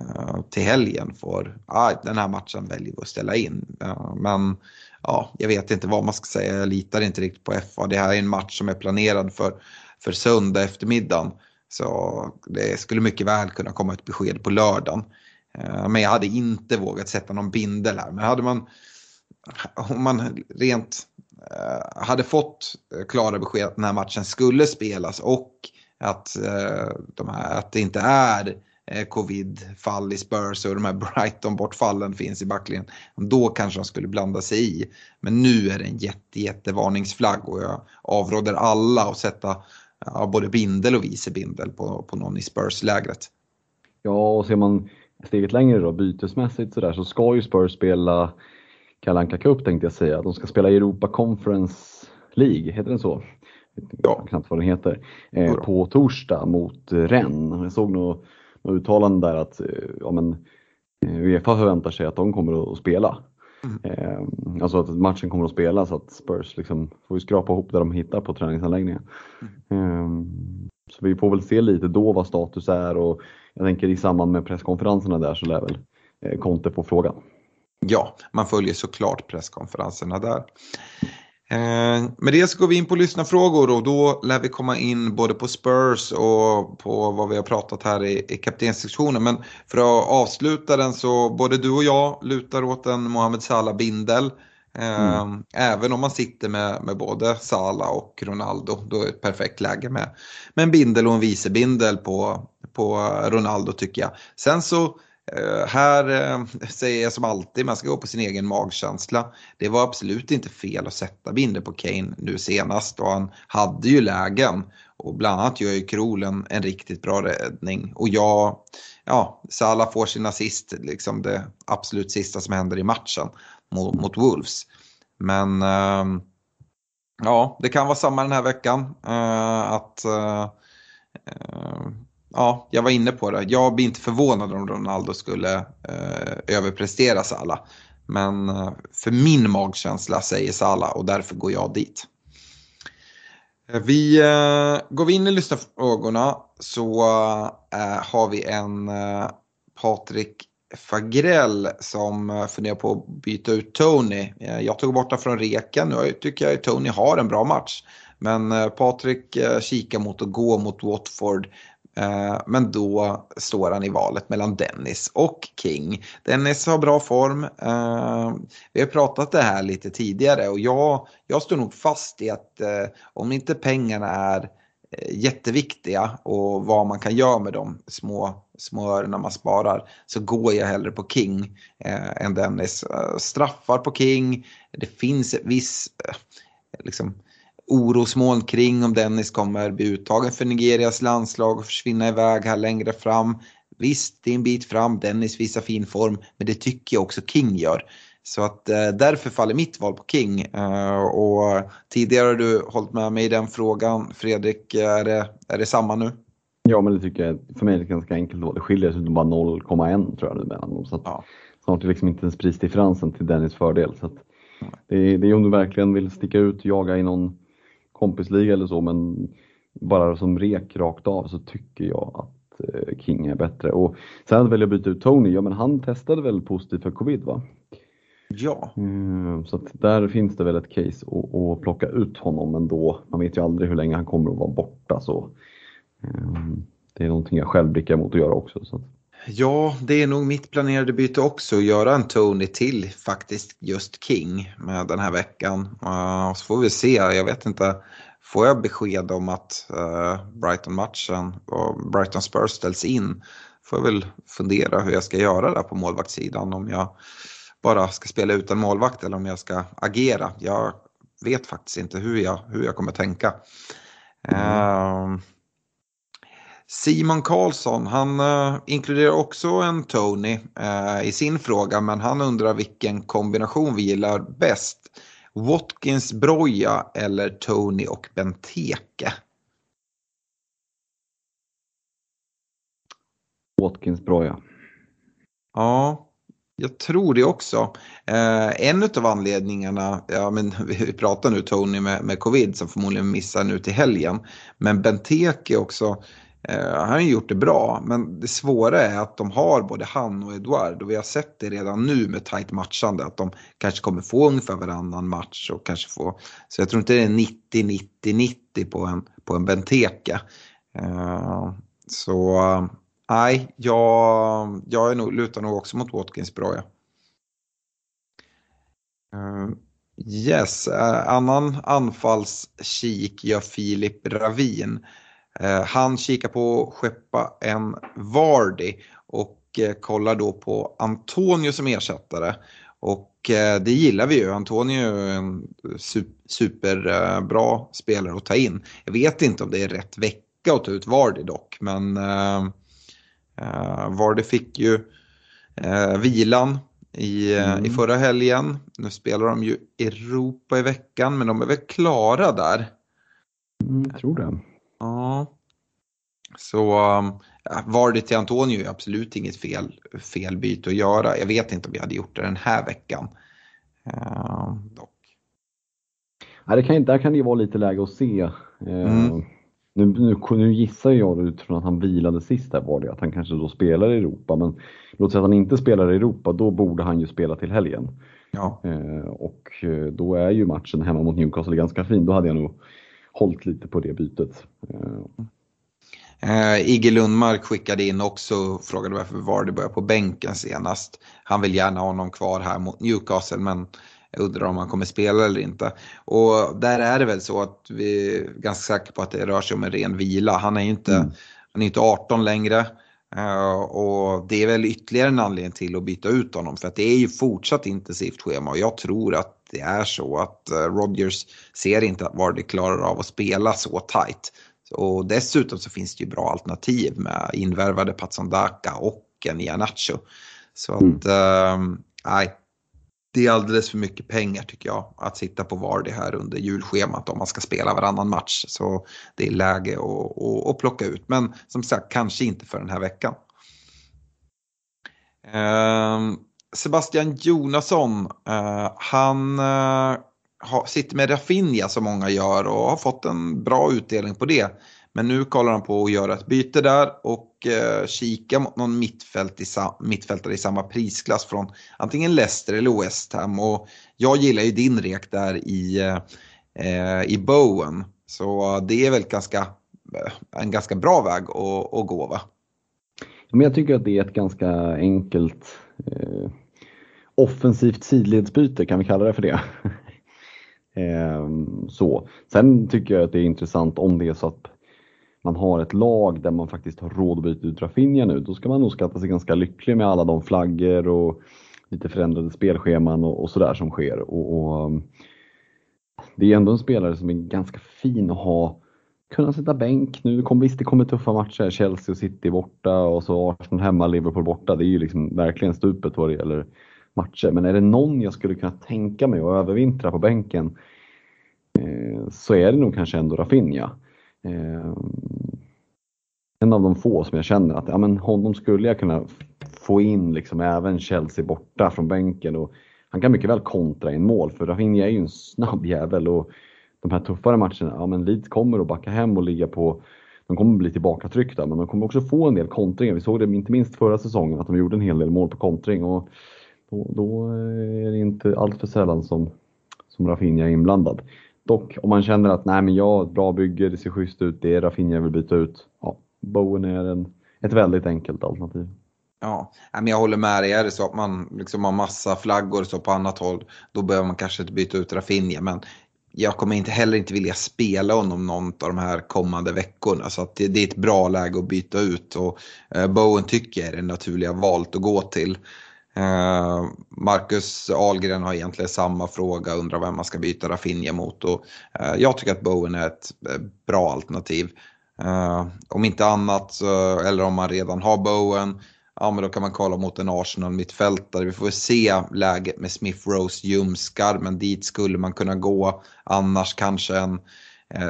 Speaker 2: uh, till helgen får, ah, den här matchen väljer vi att ställa in. Uh, men ja, jag vet inte vad man ska säga, jag litar inte riktigt på FA. Det här är en match som är planerad för, för söndag eftermiddagen. Så det skulle mycket väl kunna komma ett besked på lördagen. Eh, men jag hade inte vågat sätta någon bindel här. Men hade man om man rent eh, hade fått eh, klara besked att den här matchen skulle spelas och att, de här, att det inte är covid-fall i Spurs och de här <laughs> Brighton-bortfallen finns i backlinjen. Då kanske de skulle blanda sig i. Men nu är det en jätte, jätte varningsflagg och jag avråder alla att sätta ja, både bindel och vice bindel på, på någon i Spurs-lägret.
Speaker 3: Ja, och ser man steget längre då bytesmässigt så där så ska ju Spurs spela Kalanka Cup tänkte jag säga. De ska spela Europa Conference League, heter den så? Ja. Knappt vad den heter. Eh, på torsdag mot Rennes. Jag såg något, något uttalande där att eh, ja, men, eh, Uefa förväntar sig att de kommer att spela. Mm. Alltså att matchen kommer att spelas, så att Spurs liksom får skrapa ihop det de hittar på träningsanläggningen. Mm. Så vi får väl se lite då vad status är och jag tänker i samband med presskonferenserna där så lär väl eh, Conte få frågan.
Speaker 2: Ja, man följer såklart presskonferenserna där. Eh, med det så går vi in på lyssnarfrågor och då lär vi komma in både på Spurs och på vad vi har pratat här i, i kaptenssektionen. Men för att avsluta den så både du och jag lutar åt en Mohamed Salah bindel. Eh, mm. Även om man sitter med, med både Salah och Ronaldo, då är det ett perfekt läge med, med en bindel och en vicebindel på, på Ronaldo tycker jag. Sen så Uh, här uh, säger jag som alltid, man ska gå på sin egen magkänsla. Det var absolut inte fel att sätta binder på Kane nu senast och han hade ju lägen. Och bland annat gör ju Krol en, en riktigt bra räddning. Och jag, ja, Salah får sin assist, liksom det absolut sista som händer i matchen. mot, mot Wolves. Men uh, ja, det kan vara samma den här veckan. Att ja, jag var inne på det. Jag blir inte förvånad om Ronaldo skulle eh, överprestera Salah. Men eh, för min magkänsla säger Salah och därför går jag dit. Eh, vi eh, går vi in i lyssnarfrågorna så eh, har vi en eh, Patrik Fagrell som eh, funderar på att byta ut Tony. Eh, jag tog bort honom från reken, nu tycker jag att Tony har en bra match. Men Patrik kikar mot att gå mot Watford Eh, men då står han i valet mellan Dennis och King. Dennis har bra form. Eh, vi har pratat det här lite tidigare och jag, jag står nog fast i att eh, om inte pengarna är jätteviktiga och vad man kan göra med de små, små öronen man sparar så går jag hellre på King eh, än Dennis. straffar på King, det finns viss liksom, orosmoln kring om Dennis kommer bli uttagen för Nigerias landslag och försvinna iväg här längre fram. Visst, det är en bit fram, Dennis visar fin form, men det tycker jag också King gör. Så att eh, därför faller mitt val på King. Eh, och tidigare har du hållit med mig i den frågan. Fredrik, är det, är det samma nu?
Speaker 3: Ja, men det tycker jag. För mig är det ganska enkelt då. Det skiljer sig bara 0,1 tror jag nu mellan dem. Så att ja. Snart är det liksom inte ens prisdifferensen till Dennis fördel. Så det, är, det är om du verkligen vill sticka ut, jaga i någon kompisliga eller så, men bara som rek rakt av så tycker jag att eh, King är bättre. Och sen väljer jag byta ut Tony, ja men han testade väl positivt för covid va?
Speaker 2: Ja.
Speaker 3: Mm, så där finns det väl ett case att plocka ut honom ändå. Man vet ju aldrig hur länge han kommer att vara borta så um, det är någonting jag själv blickar mot att göra också. Så.
Speaker 2: Ja, det är nog mitt planerade byte också att göra en Tony till faktiskt just King med den här veckan. Uh, så får vi se, jag vet inte. Får jag besked om att uh, Brighton-matchen och Brighton Spurs ställs in får jag väl fundera hur jag ska göra där på målvaktssidan. Om jag bara ska spela utan målvakt eller om jag ska agera. Jag vet faktiskt inte hur jag, hur jag kommer tänka. Mm. Uh, Simon Karlsson, han uh, inkluderar också en Tony uh, i sin fråga men han undrar vilken kombination vi gillar bäst. Watkins Broja eller Tony och Benteke?
Speaker 3: Watkins Broja.
Speaker 2: Ja, jag tror det också. Eh, en av anledningarna, ja men <laughs> vi pratar nu Tony med, med covid som förmodligen missar nu till helgen. Men Benteke också, Eh, han har ju gjort det bra, men det svåra är att de har både han och Eduard och vi har sett det redan nu med tajt matchande att de kanske kommer få ungefär varannan match och kanske få, så jag tror inte det är 90-90-90 på en, på en Benteke. Uh, så nej, jag, jag är nog, lutar nog också mot Watkins bra. Ja. Uh, yes, uh, annan anfallskik gör Filip Ravin. Eh, han kikar på att skeppa en Vardy och eh, kollar då på Antonio som ersättare. Och eh, det gillar vi ju. Antonio är en superbra spelare att ta in. Jag vet inte om det är rätt vecka att ta ut Vardy dock, men Vardy fick ju vilan i, mm. i förra helgen. Nu spelar de ju Europa i veckan, men de är väl klara där.
Speaker 3: Mm, jag tror det.
Speaker 2: Ja. Så um, var det till Antonio är absolut inget fel, fel byte att göra. Jag vet inte om vi hade gjort det den här veckan. Uh, dock.
Speaker 3: Ja, det kan, där kan det vara lite läge att se. Uh, mm. nu, nu, nu, gissar jag utifrån att han vilade sist där var det att han kanske då spelar i Europa. Men låt säga att han inte spelar i Europa, då borde han ju spela till helgen.
Speaker 2: Ja.
Speaker 3: Uh, och då är ju matchen hemma mot Newcastle ganska fin. Då hade jag nog hållit lite på det bytet.
Speaker 2: Uh, Igge Lundmark skickade in också och frågade varför Vardy började på bänken senast. Han vill gärna ha honom kvar här mot Newcastle men jag undrar om han kommer spela eller inte. Och där är det väl så att vi är ganska säkra på att det rör sig om en ren vila. Han är ju inte, mm. han är inte 18 längre. Uh, och det är väl ytterligare en anledning till att byta ut honom för att det är ju fortsatt intensivt schema och jag tror att det är så att uh, Rodgers ser inte att Vardy klarar av att spela så tight. Och dessutom så finns det ju bra alternativ med invärvade Patsandaka och en Ianacho. Så att, mm. uh, nej. det är alldeles för mycket pengar tycker jag att sitta på Vardy här under julschemat om man ska spela varannan match. Så det är läge att, att, att plocka ut. Men som sagt, kanske inte för den här veckan. Ehm, Sebastian Jonasson, eh, han eh, sitter med Rafinha som många gör och har fått en bra utdelning på det. Men nu kollar han på att göra ett byte där och eh, kika mot någon mittfält i mittfältare i samma prisklass från antingen Leicester eller West Ham. Och jag gillar ju din rek där i, eh, eh i Bowen. Så det är väl ganska, eh, en ganska bra väg att, att gå va?
Speaker 3: Men jag tycker att det är ett ganska enkelt eh, offensivt sidledsbyte, kan vi kalla det för det? <laughs> Ehm, så. Sen tycker jag att det är intressant om det är så att man har ett lag där man faktiskt har råd att byta ut Rafinha nu, då ska man nog skatta sig ganska lycklig med alla de flaggor och lite förändrade spelscheman och, och sådär som sker. Och, och, ehm, det är ändå en spelare som är ganska fin att ha, kunna sätta bänk nu. Kom, visst, det kommer tuffa matcher, Chelsea och City borta och så Arsenal hemma, Liverpool borta. Det är ju liksom verkligen stupet vad det gäller matcher. Men är det någon jag skulle kunna tänka mig att övervintra på bänken eh, så är det nog kanske ändå Rafinha. Eh, en av de få som jag känner att ja, men honom skulle jag kunna få in liksom även Chelsea borta från bänken och han kan mycket väl kontra in mål för Rafinha är ju en snabb jävel och de här tuffare matcherna, ja men Leeds kommer att backa hem och ligga på de kommer bli tillbakatryckta men de kommer också få en del kontringar. Vi såg det inte minst förra säsongen att de gjorde en hel del mål på kontring och då, då är det inte allt för sällan som, som Rafinha är inblandad. Dock om man känner att nej men jag har ett bra bygge, det ser schysst ut, det är Rafinha jag vill byta ut. Ja, Bowen är en, ett väldigt enkelt alternativ.
Speaker 2: Ja, men jag håller med dig. Är det så att man liksom har massa flaggor så på annat håll, då behöver man kanske inte byta ut Rafinha. Men jag kommer inte heller inte vilja spela honom någon av de här kommande veckorna. Så att det, det är ett bra läge att byta ut. Och eh, Bowen tycker jag är det naturliga valet att gå till. Eh, Marcus Ahlgren har egentligen samma fråga, undrar vem man ska byta Rafinha mot. Och, eh, jag tycker att Bowen är ett eh, bra alternativ. Om inte annat, eller om man redan har Bowen, ja men då kan man kolla mot en Arsenal-mittfältare. Vi får se läget med Smith, Rose, Ljumskar, men dit skulle man kunna gå. Annars kanske en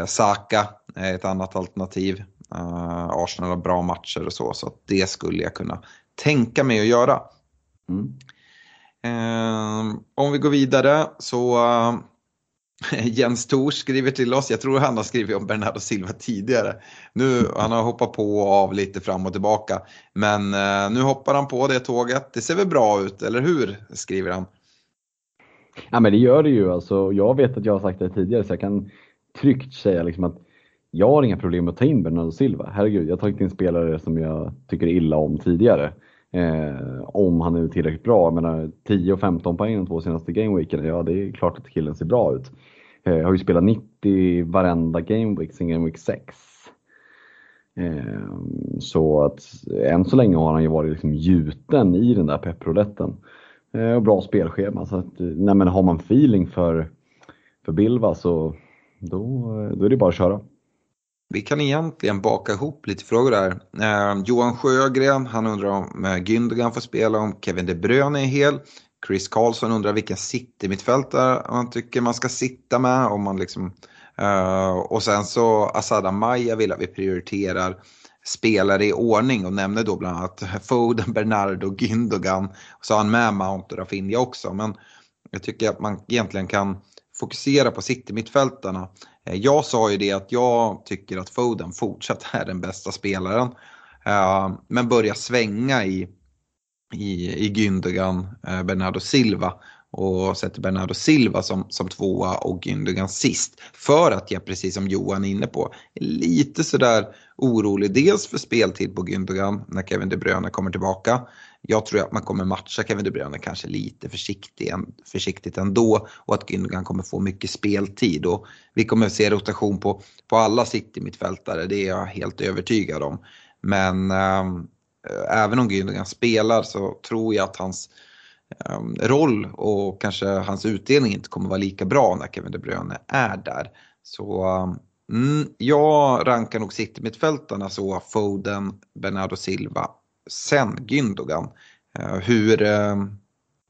Speaker 2: Saka är ett annat alternativ. Arsenal har bra matcher och så, så det skulle jag kunna tänka mig att göra. Mm. om vi går vidare så <laughs> Jens Tors skriver till oss, jag tror han har skrivit om Bernardo Silva tidigare. Nu, han har hoppat på och av lite fram och tillbaka. Men eh, nu hoppar han på det tåget. Det ser väl bra ut, eller hur? Skriver han.
Speaker 3: Ja men det gör det ju. Alltså, jag vet att jag har sagt det tidigare så jag kan tryggt säga liksom att jag har inga problem med att ta in Bernardo Silva. Herregud, jag har tagit in spelare som jag tycker illa om tidigare. Eh, om han är tillräckligt bra. Jag menar 10 och 15 poäng de två senaste gameweeken, ja det är klart att killen ser bra ut. Eh, har ju spelat 90 varenda gameweek sen gameweek 6. Eh, så att än så länge har han ju varit liksom gjuten i den där pepprouletten. Eh, och bra spelschema. Så att, eh, nej, men har man feeling för, för Bilva så då, eh, då är det bara att köra.
Speaker 2: Vi kan egentligen baka ihop lite frågor där. Eh, Johan Sjögren, han undrar om eh, Gündogan får spela, om Kevin De Bruyne är hel. Chris Karlsson undrar vilken City-mittfältare han tycker man ska sitta med. Om man liksom, eh, och sen så Asada-Maja vill att vi prioriterar spelare i ordning och nämner då bland annat Foden, Bernardo och Gündogan. Så har han med Mount och Rafinha också. Men jag tycker att man egentligen kan fokusera på City-mittfältarna. Eh, jag sa ju det att jag tycker att Foden fortsatt är den bästa spelaren. Eh, men börjar svänga i, i, i Gündogan, eh, Bernardo Silva och sätter Bernardo Silva som, som tvåa och Gündogan sist. För att jag, precis som Johan är inne på, är lite sådär orolig. Dels för speltid på Gündogan när Kevin De Bruyne kommer tillbaka. Jag tror att man kommer matcha Kevin De Bruyne kanske lite försiktigt ändå och att Gündogan kommer få mycket speltid. Och vi kommer se rotation på, på alla City-mittfältare, det är jag helt övertygad om. Men äh, även om Gündogan spelar så tror jag att hans äh, roll och kanske hans utdelning inte kommer vara lika bra när Kevin De Bruyne är där. Så ehm, mm, jag rankar nog City-mittfältarna så Foden, Bernardo Silva sen Gündogan. Eh, hur, eh,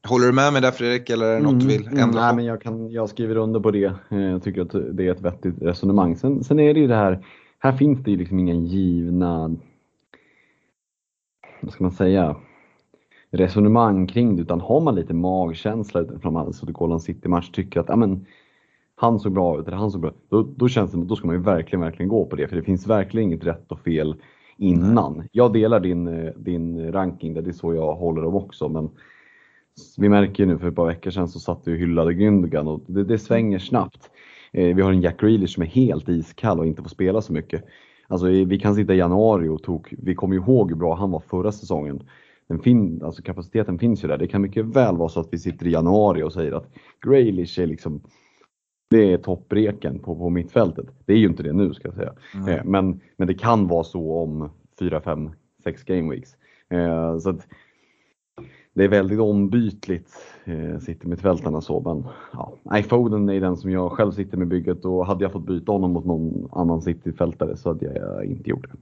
Speaker 2: Håller du med mig där Fredrik eller är det något du vill
Speaker 3: Mm,
Speaker 2: ändra
Speaker 3: mm,
Speaker 2: på?
Speaker 3: nej, men jag, kan, jag skriver under på det. Eh, Jag tycker att det är ett vettigt resonemang. Sen, sen är det ju det här, här finns det ju liksom inga givna, vad ska man säga, resonemang kring det. Utan har man lite magkänsla utifrån man suttit och kollat en City-match tycker att ja, men, han såg bra ut eller han såg bra ut. Då, då känns det då ska man ju verkligen, verkligen gå på det. För det finns verkligen inget rätt och fel innan. Jag delar din, eh, din ranking, där det är så jag håller dem också. Men vi märker ju nu för ett par veckor sedan så satt vi och hyllade Gündogan och det, det svänger snabbt. Eh, vi har en Jack Grealish som är helt iskall och inte får spela så mycket. Alltså eh, vi kan sitta i januari och tog, vi kommer ihåg hur bra han var förra säsongen. Den fin, alltså kapaciteten finns ju där. Det kan mycket väl vara så att vi sitter i januari och säger att Grealish är liksom det är toppreken på, på mittfältet. Det är ju inte det nu ska jag säga.
Speaker 2: Mm.
Speaker 3: Men, men det kan vara så om 4, 5, 6 game weeks. Eh, så att det är väldigt ombytligt, eh, sitter mittfältarna så. Men ja, nej, Foden är den som jag själv sitter med bygget och hade jag fått byta honom mot någon annan City-fältare så hade jag inte gjort det.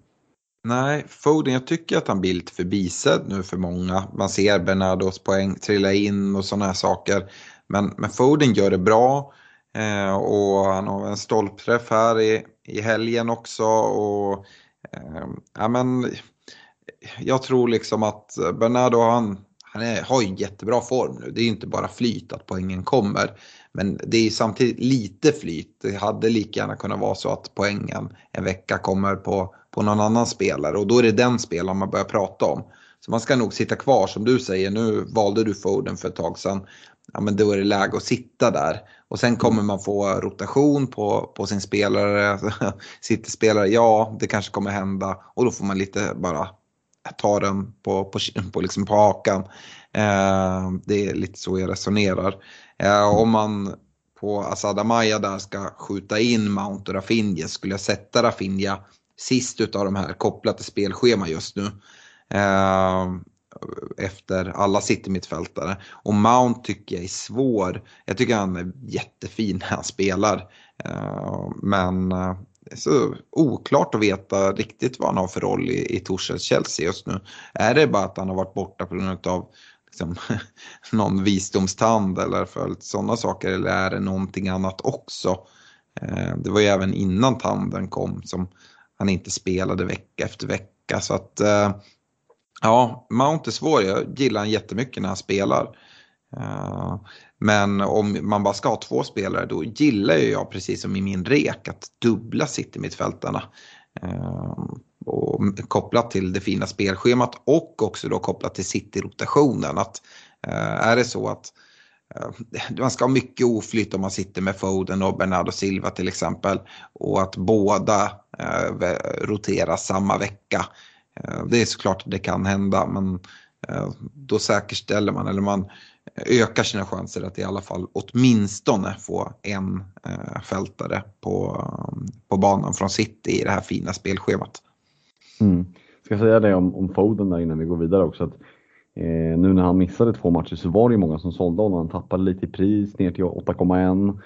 Speaker 2: Nej, Foden, jag tycker att han blir lite förbisedd nu för många. Man ser Bernardos poäng trilla in och sådana här saker. Men, men Foden gör det bra. Eh, och han har en stolpträff här i, i helgen också. Och, eh, ja, men, jag tror liksom att Bernardo han, han är, har ju en jättebra form nu. Det är ju inte bara flyt att poängen kommer. Men det är samtidigt lite flyt. Det hade lika gärna kunnat vara så att poängen en vecka kommer på, på någon annan spelare och då är det den spelaren man börjar prata om. Så man ska nog sitta kvar som du säger. Nu valde du Foden för ett tag sedan. Ja, men då är det läge att sitta där. Och sen kommer man få rotation på, på sin spelare. <laughs> Sitter spelare, ja det kanske kommer hända. Och då får man lite bara ta den på, på, på, liksom på hakan. Eh, det är lite så jag resonerar. Eh, om man på Asad Amaya där ska skjuta in Mount och Rafinha skulle jag sätta Rafinha sist utav de här kopplat till spelschema just nu. Eh, efter alla City-mittfältare. Och Mount tycker jag är svår. Jag tycker han är jättefin när han spelar. Eh, men eh, så oklart att veta riktigt vad han har för roll i, i Torshälls Chelsea just nu. Är det bara att han har varit borta på grund av liksom, <laughs> någon visdomstand eller följt sådana saker eller är det någonting annat också? Eh, det var ju även innan tanden kom som han inte spelade vecka efter vecka. Så att eh, ja, Mount är svår. Jag gillar han jättemycket när han spelar. Eh, men om man bara ska ha två spelare då gillar ju jag precis som i min rek att dubbla City-mittfältarna. Eh, och kopplat till det fina spelschemat och också då kopplat till City-rotationen. Att eh, är det så att man ska ha mycket oflytt om man sitter med Foden och Bernardo Silva till exempel. Och att båda roterar samma vecka. Eh, det är såklart att det kan hända men eh, då säkerställer man eller man ökar sina chanser att i alla fall åtminstone få en eh, fältare på, på banan från City i det här fina spelschemat.
Speaker 3: Mm. Ska säga det om, om Foden där innan vi går vidare också. Att, eh, nu när han missade två matcher så var det ju många som sålde honom. Han tappade lite i pris ner till 8,1.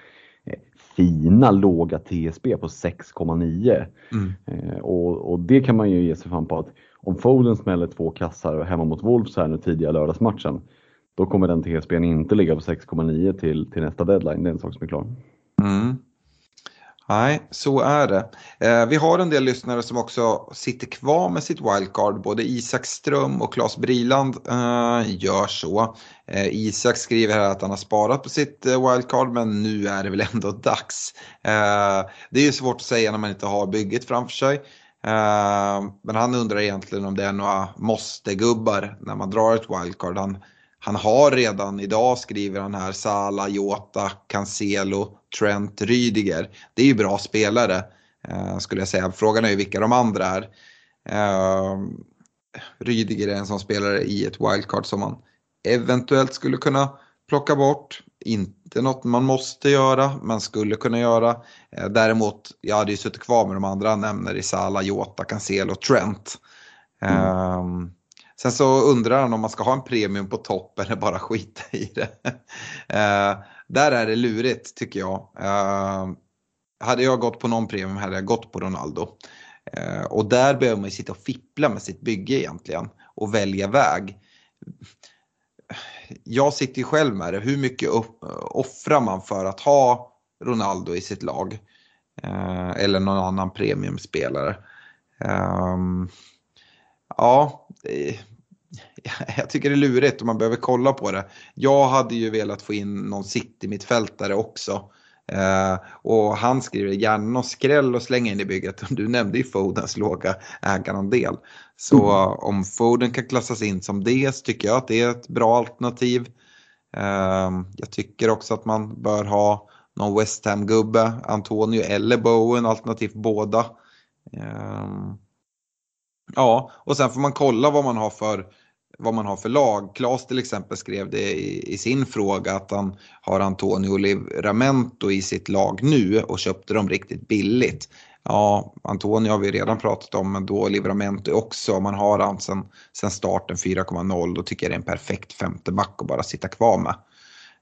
Speaker 3: Fina låga TSB på 6,9. Mm. Eh, och, och, det kan man ju ge sig fan på att om Foden smäller två kassar hemma mot Wolves här nu tidiga lördagsmatchen. Då kommer den TSBn inte ligga på 6,9 till, till nästa deadline. Det är en sak som är klar.
Speaker 2: Mm. Nej, så är det. Eh, vi har en del lyssnare som också sitter kvar med sitt wildcard. Både Isak Ström och Claes Briland eh, gör så. Eh, Isak skriver här att han har sparat på sitt eh, wildcard men nu är det väl ändå dags. Eh, det är ju svårt att säga när man inte har bygget framför sig. Eh, men han undrar egentligen om det är några måste-gubbar när man drar ett wildcard. Han, han har redan idag, skriver han här, Sala, Jota, Cancelo, Trent, Rydiger. Det är ju bra spelare eh, skulle jag säga. Frågan är ju vilka de andra är. Eh, Rydiger är en sån spelare i ett wildcard som man eventuellt skulle kunna plocka bort. Inte något man måste göra, men skulle kunna göra. Eh, däremot, jag hade ju suttit kvar med de andra han nämner i Sala, Jota, Cancelo, Trent. Mm. Sen så undrar han om man ska ha en premium på topp eller bara skita i det. <laughs> Eh, där är det lurigt tycker jag. Eh, hade jag gått på någon premium hade jag gått på Ronaldo. Eh, och där behöver man ju sitta och fippla med sitt bygge egentligen och välja väg. jag sitter ju själv med det. Hur mycket offrar man för att ha Ronaldo i sitt lag? Eh, eller någon annan premiumspelare. Um, ja, eh, <laughs> jag tycker det är lurigt och man behöver kolla på det. Jag hade ju velat få in någon City-mittfältare också. Uh, och han skriver gärna någon skräll och slänga in i bygget. <laughs> Du nämnde ju Fodens låga ägarandel. Så mm. om Foden kan klassas in som det så tycker jag att det är ett bra alternativ. Uh, jag tycker också att man bör ha någon West Ham-gubbe, Antonio eller Bowen, alternativt båda. Uh, ja, och sen får man kolla vad man har för vad man har för lag. Klas till exempel skrev det i, i, sin fråga att han har Antonio Livramento i sitt lag nu och köpte dem riktigt billigt. Ja, Antonio har vi redan pratat om, men då Livramento också. Om man har han sen, sen starten 4,0 då tycker jag det är en perfekt femte back att bara sitta kvar med.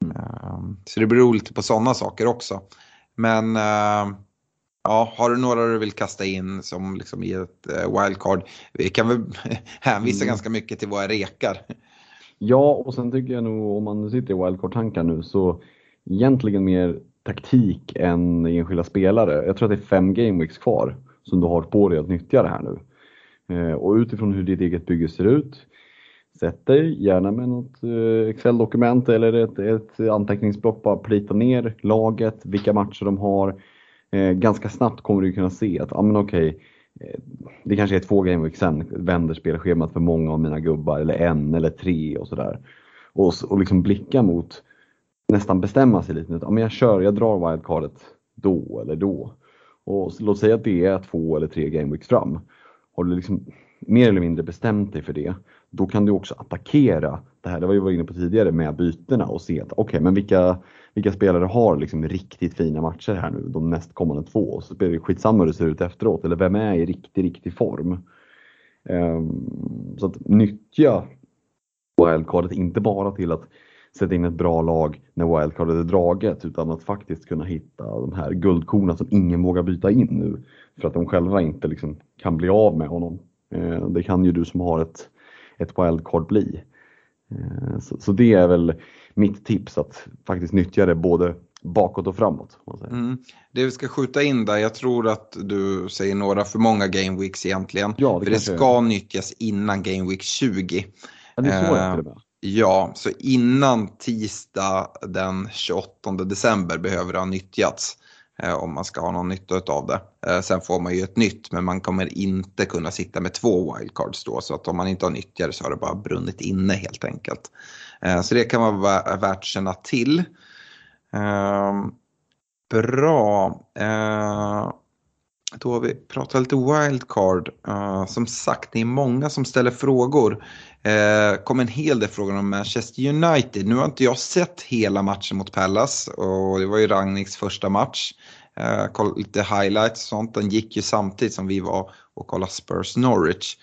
Speaker 2: Mm. Så det beror lite på sådana saker också. Men uh, Ja, har du några du vill kasta in som liksom i ett uh, wildcard? Vi kan väl <laughs> hänvisa mm. ganska mycket till våra rekar.
Speaker 3: Ja, och sen tycker jag nog om man sitter i wildcard-tankar nu så egentligen mer taktik än enskilda spelare. Jag tror att det är fem gameweeks kvar som du har på dig att nyttja det här nu. Uh, och utifrån hur ditt eget bygge ser ut, sätt dig gärna med något uh, Excel-dokument eller ett, ett anteckningsblock, bara plita ner laget, vilka matcher de har eh, ganska snabbt kommer du kunna se att, ja men okej, eh, det kanske är två gameweeks sen vänder spelschemat för många av mina gubbar eller en eller tre och sådär. Och, och liksom blicka mot, nästan bestämma sig lite, ja men jag kör, jag drar wildcardet då eller då. Och låt säga att det är två eller tre gameweeks fram. Har du liksom mer eller mindre bestämt dig för det, då kan du också attackera det här, det var vi var inne på tidigare med bytena och se att okej, okay, men vilka, vilka spelare har liksom riktigt fina matcher här nu de nästkommande två? Så blir det skitsamma hur det ser ut efteråt, eller vem är i riktig, riktig form? Um, så att nyttja wildcardet inte bara till att sätta in ett bra lag när wildcardet är draget utan att faktiskt kunna hitta de här guldkorna som ingen vågar byta in nu för att de själva inte liksom kan bli av med honom. Ehm, det kan ju du som har ett, ett wildcard bli. Uh, så, så det är väl mitt tips att faktiskt nyttja det både bakåt och framåt.
Speaker 2: Mm. Det vi ska skjuta in där, jag tror att du säger några för många game weeks egentligen. Ja, det för det ska är. nyttjas innan game week 20.
Speaker 3: Ja, det är så eh, det
Speaker 2: Ja, så innan tisdag den 28 december behöver det ha nyttjats eh, Eh, om man ska ha någon nytta av det. Eh, sen får man ju ett nytt men man kommer inte kunna sitta med två wildcards då så att om man inte har nyttjat det så har det bara brunnit inne helt enkelt. Eh, så det kan vara värt att känna till. Ehm, bra. Då har vi pratat lite wildcard. Uh, som sagt, det är många som ställer frågor. Uh, kom en hel del frågor om Manchester United. Nu har inte jag sett hela matchen mot Pallas och det var ju Ragniks första match. Uh, lite highlights och sånt. Den gick ju samtidigt som vi var och kollade Spurs Norwich.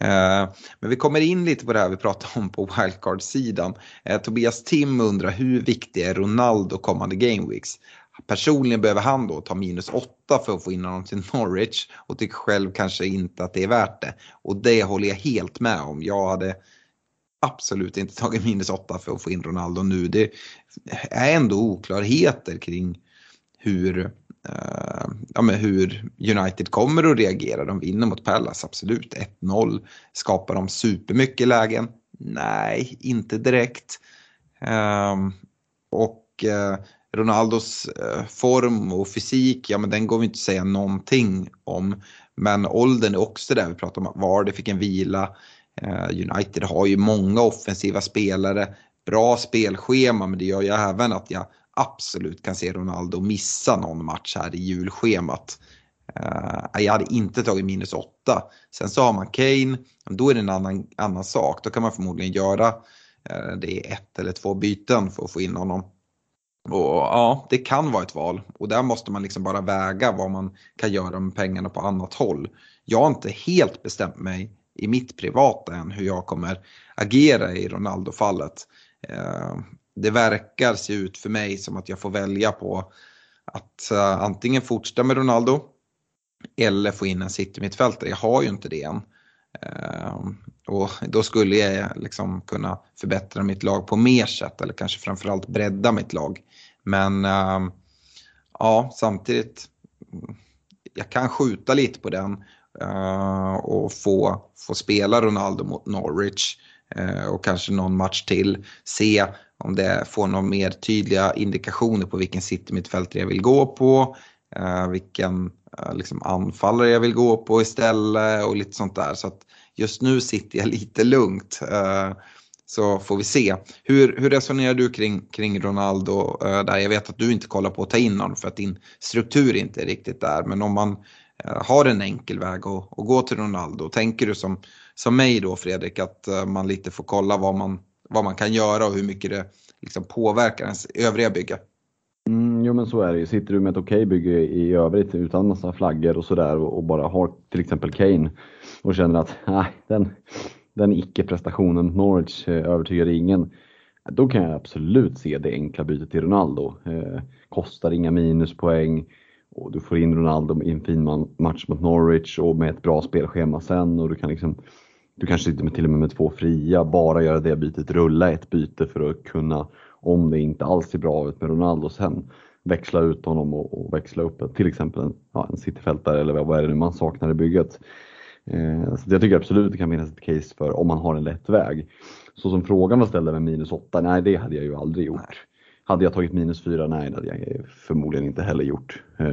Speaker 2: Eh, men vi kommer in lite på det här vi pratade om på wildcard-sidan. Tobias Tim undrar hur viktig är Ronaldo kommande gameweeks? Personligen behöver han då ta minus 8 för att få in honom till <laughs> Norwich och tycker själv kanske inte att det är värt det. Och det håller jag helt med om. Jag hade absolut inte tagit minus 8 för att få in Ronaldo nu. Det är ändå oklarheter kring hur eh, ja, men hur United kommer att reagera. De vinner mot Palace, absolut. 1-0. Skapar de supermycket lägen? Nej, inte direkt. Eh, och eh, Ronaldos eh, form och fysik, ja men den går vi inte att säga någonting om. Men åldern är också där vi pratar om. Var det fick en vila. Eh, United har ju många offensiva spelare. Bra spelschema men det gör ju även att jag absolut kan se Ronaldo missa någon match här i julschemat. Eh, jag hade inte tagit minus 8. Sen så har man Kane, då är det en annan, annan sak. Då kan man förmodligen göra det är ett eller två byten för att få in honom. Och ja, det kan vara ett val. Och där måste man liksom bara väga vad man kan göra med pengarna på annat håll. Jag har inte helt bestämt mig i mitt privata än hur jag kommer agera i Ronaldo-fallet. Eh, det verkar se ut för mig som att jag får välja på att eh, antingen fortsätta med Ronaldo eller få in en city-mittfältare. Jag har ju inte det än. Eh, och då skulle jag eh, liksom kunna förbättra mitt lag på mer sätt eller kanske framförallt bredda mitt lag. Men ehm, ja, samtidigt, mm, jag kan skjuta lite på den eh, och få, få spela Ronaldo mot Norwich eh, och kanske någon match till. Se om det får några mer tydliga indikationer på vilken city-mittfältare jag vill gå på. vilken liksom, anfallare jag vill gå på istället och lite sånt där. Så att just nu sitter jag lite lugnt. Eh, så får vi se. Hur, hur resonerar du kring, kring Ronaldo eh, där? Jag vet att du inte kollar på att ta in någon för att din struktur inte är riktigt där. Men om man eh, har en enkel väg att, att gå till Ronaldo, tänker du som, som mig då Fredrik att man lite får kolla vad man, vad man kan göra och hur mycket det liksom påverkar ens övriga bygge?
Speaker 3: Mm, jo men så är det ju. Sitter du med ett okej okay bygge i övrigt utan massa flaggor och sådär och, och, bara har till exempel Kane och känner att nej, den, den icke-prestationen Norwich eh, övertygar ingen. Då kan jag absolut se det enkla bytet till Ronaldo. Eh, kostar inga minuspoäng och du får in Ronaldo i en fin match mot Norwich och med ett bra spelschema sen och du kan liksom du kanske sitter med till och med med två fria, bara göra det bytet, rulla ett byte för att kunna, om det inte alls ser bra ut med Ronaldo sen, växla ut honom och, och växla upp till exempel en, ja, en cityfältare eller vad är det nu man saknar i bygget. Eh, så jag tycker absolut det kan finnas ett case för om man har en lätt väg. Så som frågan var ställd med minus 8, nej det hade jag ju aldrig gjort. Nej. Hade jag tagit minus 4, nej det hade jag förmodligen inte heller gjort. Eh,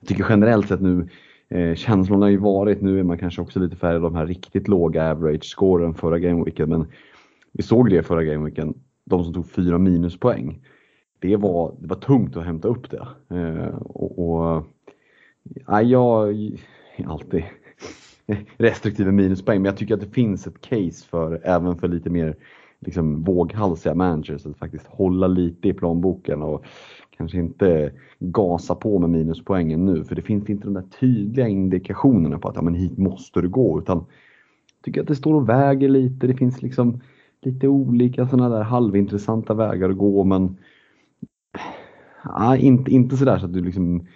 Speaker 3: jag tycker generellt sett nu, eh, känslorna har ju varit, nu är man kanske också lite färre de här riktigt låga average-scoren förra gameweeken, men vi såg det förra gameweeken, de som tog fyra minuspoäng. Det var, det var tungt att hämta upp det. Och, och ja, jag alltid <laughs> restriktiva minuspoäng, men jag tycker att det finns ett case för, även för lite mer liksom, våghalsiga managers, att faktiskt hålla lite i plånboken och kanske inte gasa på med minuspoängen nu, för det finns inte de där tydliga indikationerna på att ja, men hit måste du gå, utan jag tycker att det står och väger lite. Det finns liksom lite olika sådana där halvintressanta vägar att gå, men ja, inte, inte sådär så att du liksom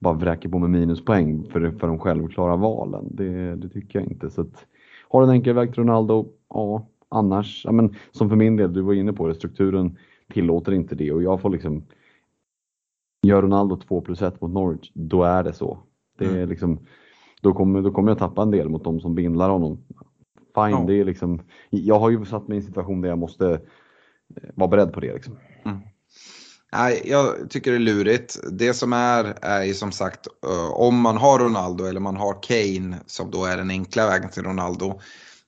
Speaker 3: bara vräker på med minuspoäng för, för de självklara valen. Det, det tycker jag inte. Så att, har en enkel väg till Ronaldo? Ja, annars, ja, men, som för min del, du var inne på det, strukturen tillåter inte det och jag får liksom Gör Ronaldo 2 plus 1 mot Norwich, då är det så. Det är mm. liksom, då, kommer, då kommer jag tappa en del mot de som bindlar honom. Fine, ja. det är liksom, jag har ju satt mig i en situation där jag måste eh, vara beredd på det. Liksom. Mm.
Speaker 2: Nej, jag tycker det är lurigt. Det som är, är ju som sagt eh, om man har Ronaldo eller man har Kane som då är den enkla vägen till Ronaldo.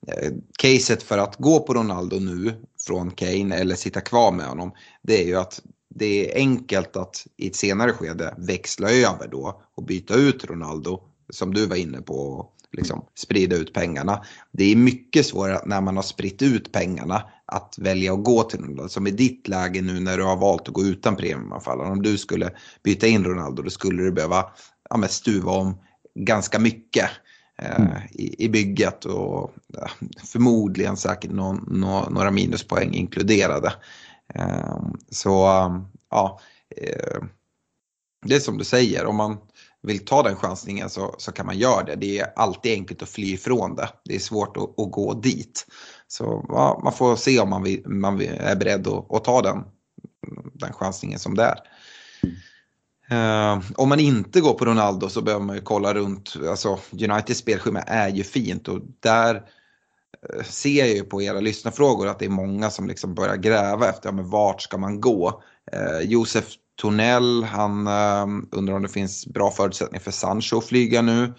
Speaker 2: Eh, caset för att gå på Ronaldo nu från Kane eller sitta kvar med honom det är ju att det är enkelt att i ett senare skede växla över då och byta ut Ronaldo som du var inne på liksom sprida ut pengarna. Det är mycket svårare när man har spritt ut pengarna att välja att gå till Ronaldo. Som i ditt läge nu när du har valt att gå utan premiumanfallare. Om du skulle byta in Ronaldo då skulle du behöva ja, stuva om ganska mycket eh, mm. i, i bygget och ja, förmodligen säkert någon, no, några minuspoäng inkluderade. Eh, så ja, eh, det är som du säger, om man vill ta den chansningen så, så kan man göra det. Det är alltid enkelt att fly ifrån det. Det är svårt att, att gå dit. Så ja, man får se om man, vill, man är beredd att, att, ta den, den chansningen som det är. Uh, om man inte går på Ronaldo så behöver man ju kolla runt. Alltså, Uniteds spelschema är ju fint och där eh, ser jag ju på era lyssnarfrågor att det är många som liksom börjar gräva efter ja, men vart ska man gå. Uh, Josef Tornell, han eh, undrar om det finns bra förutsättningar för Sancho att flyga nu.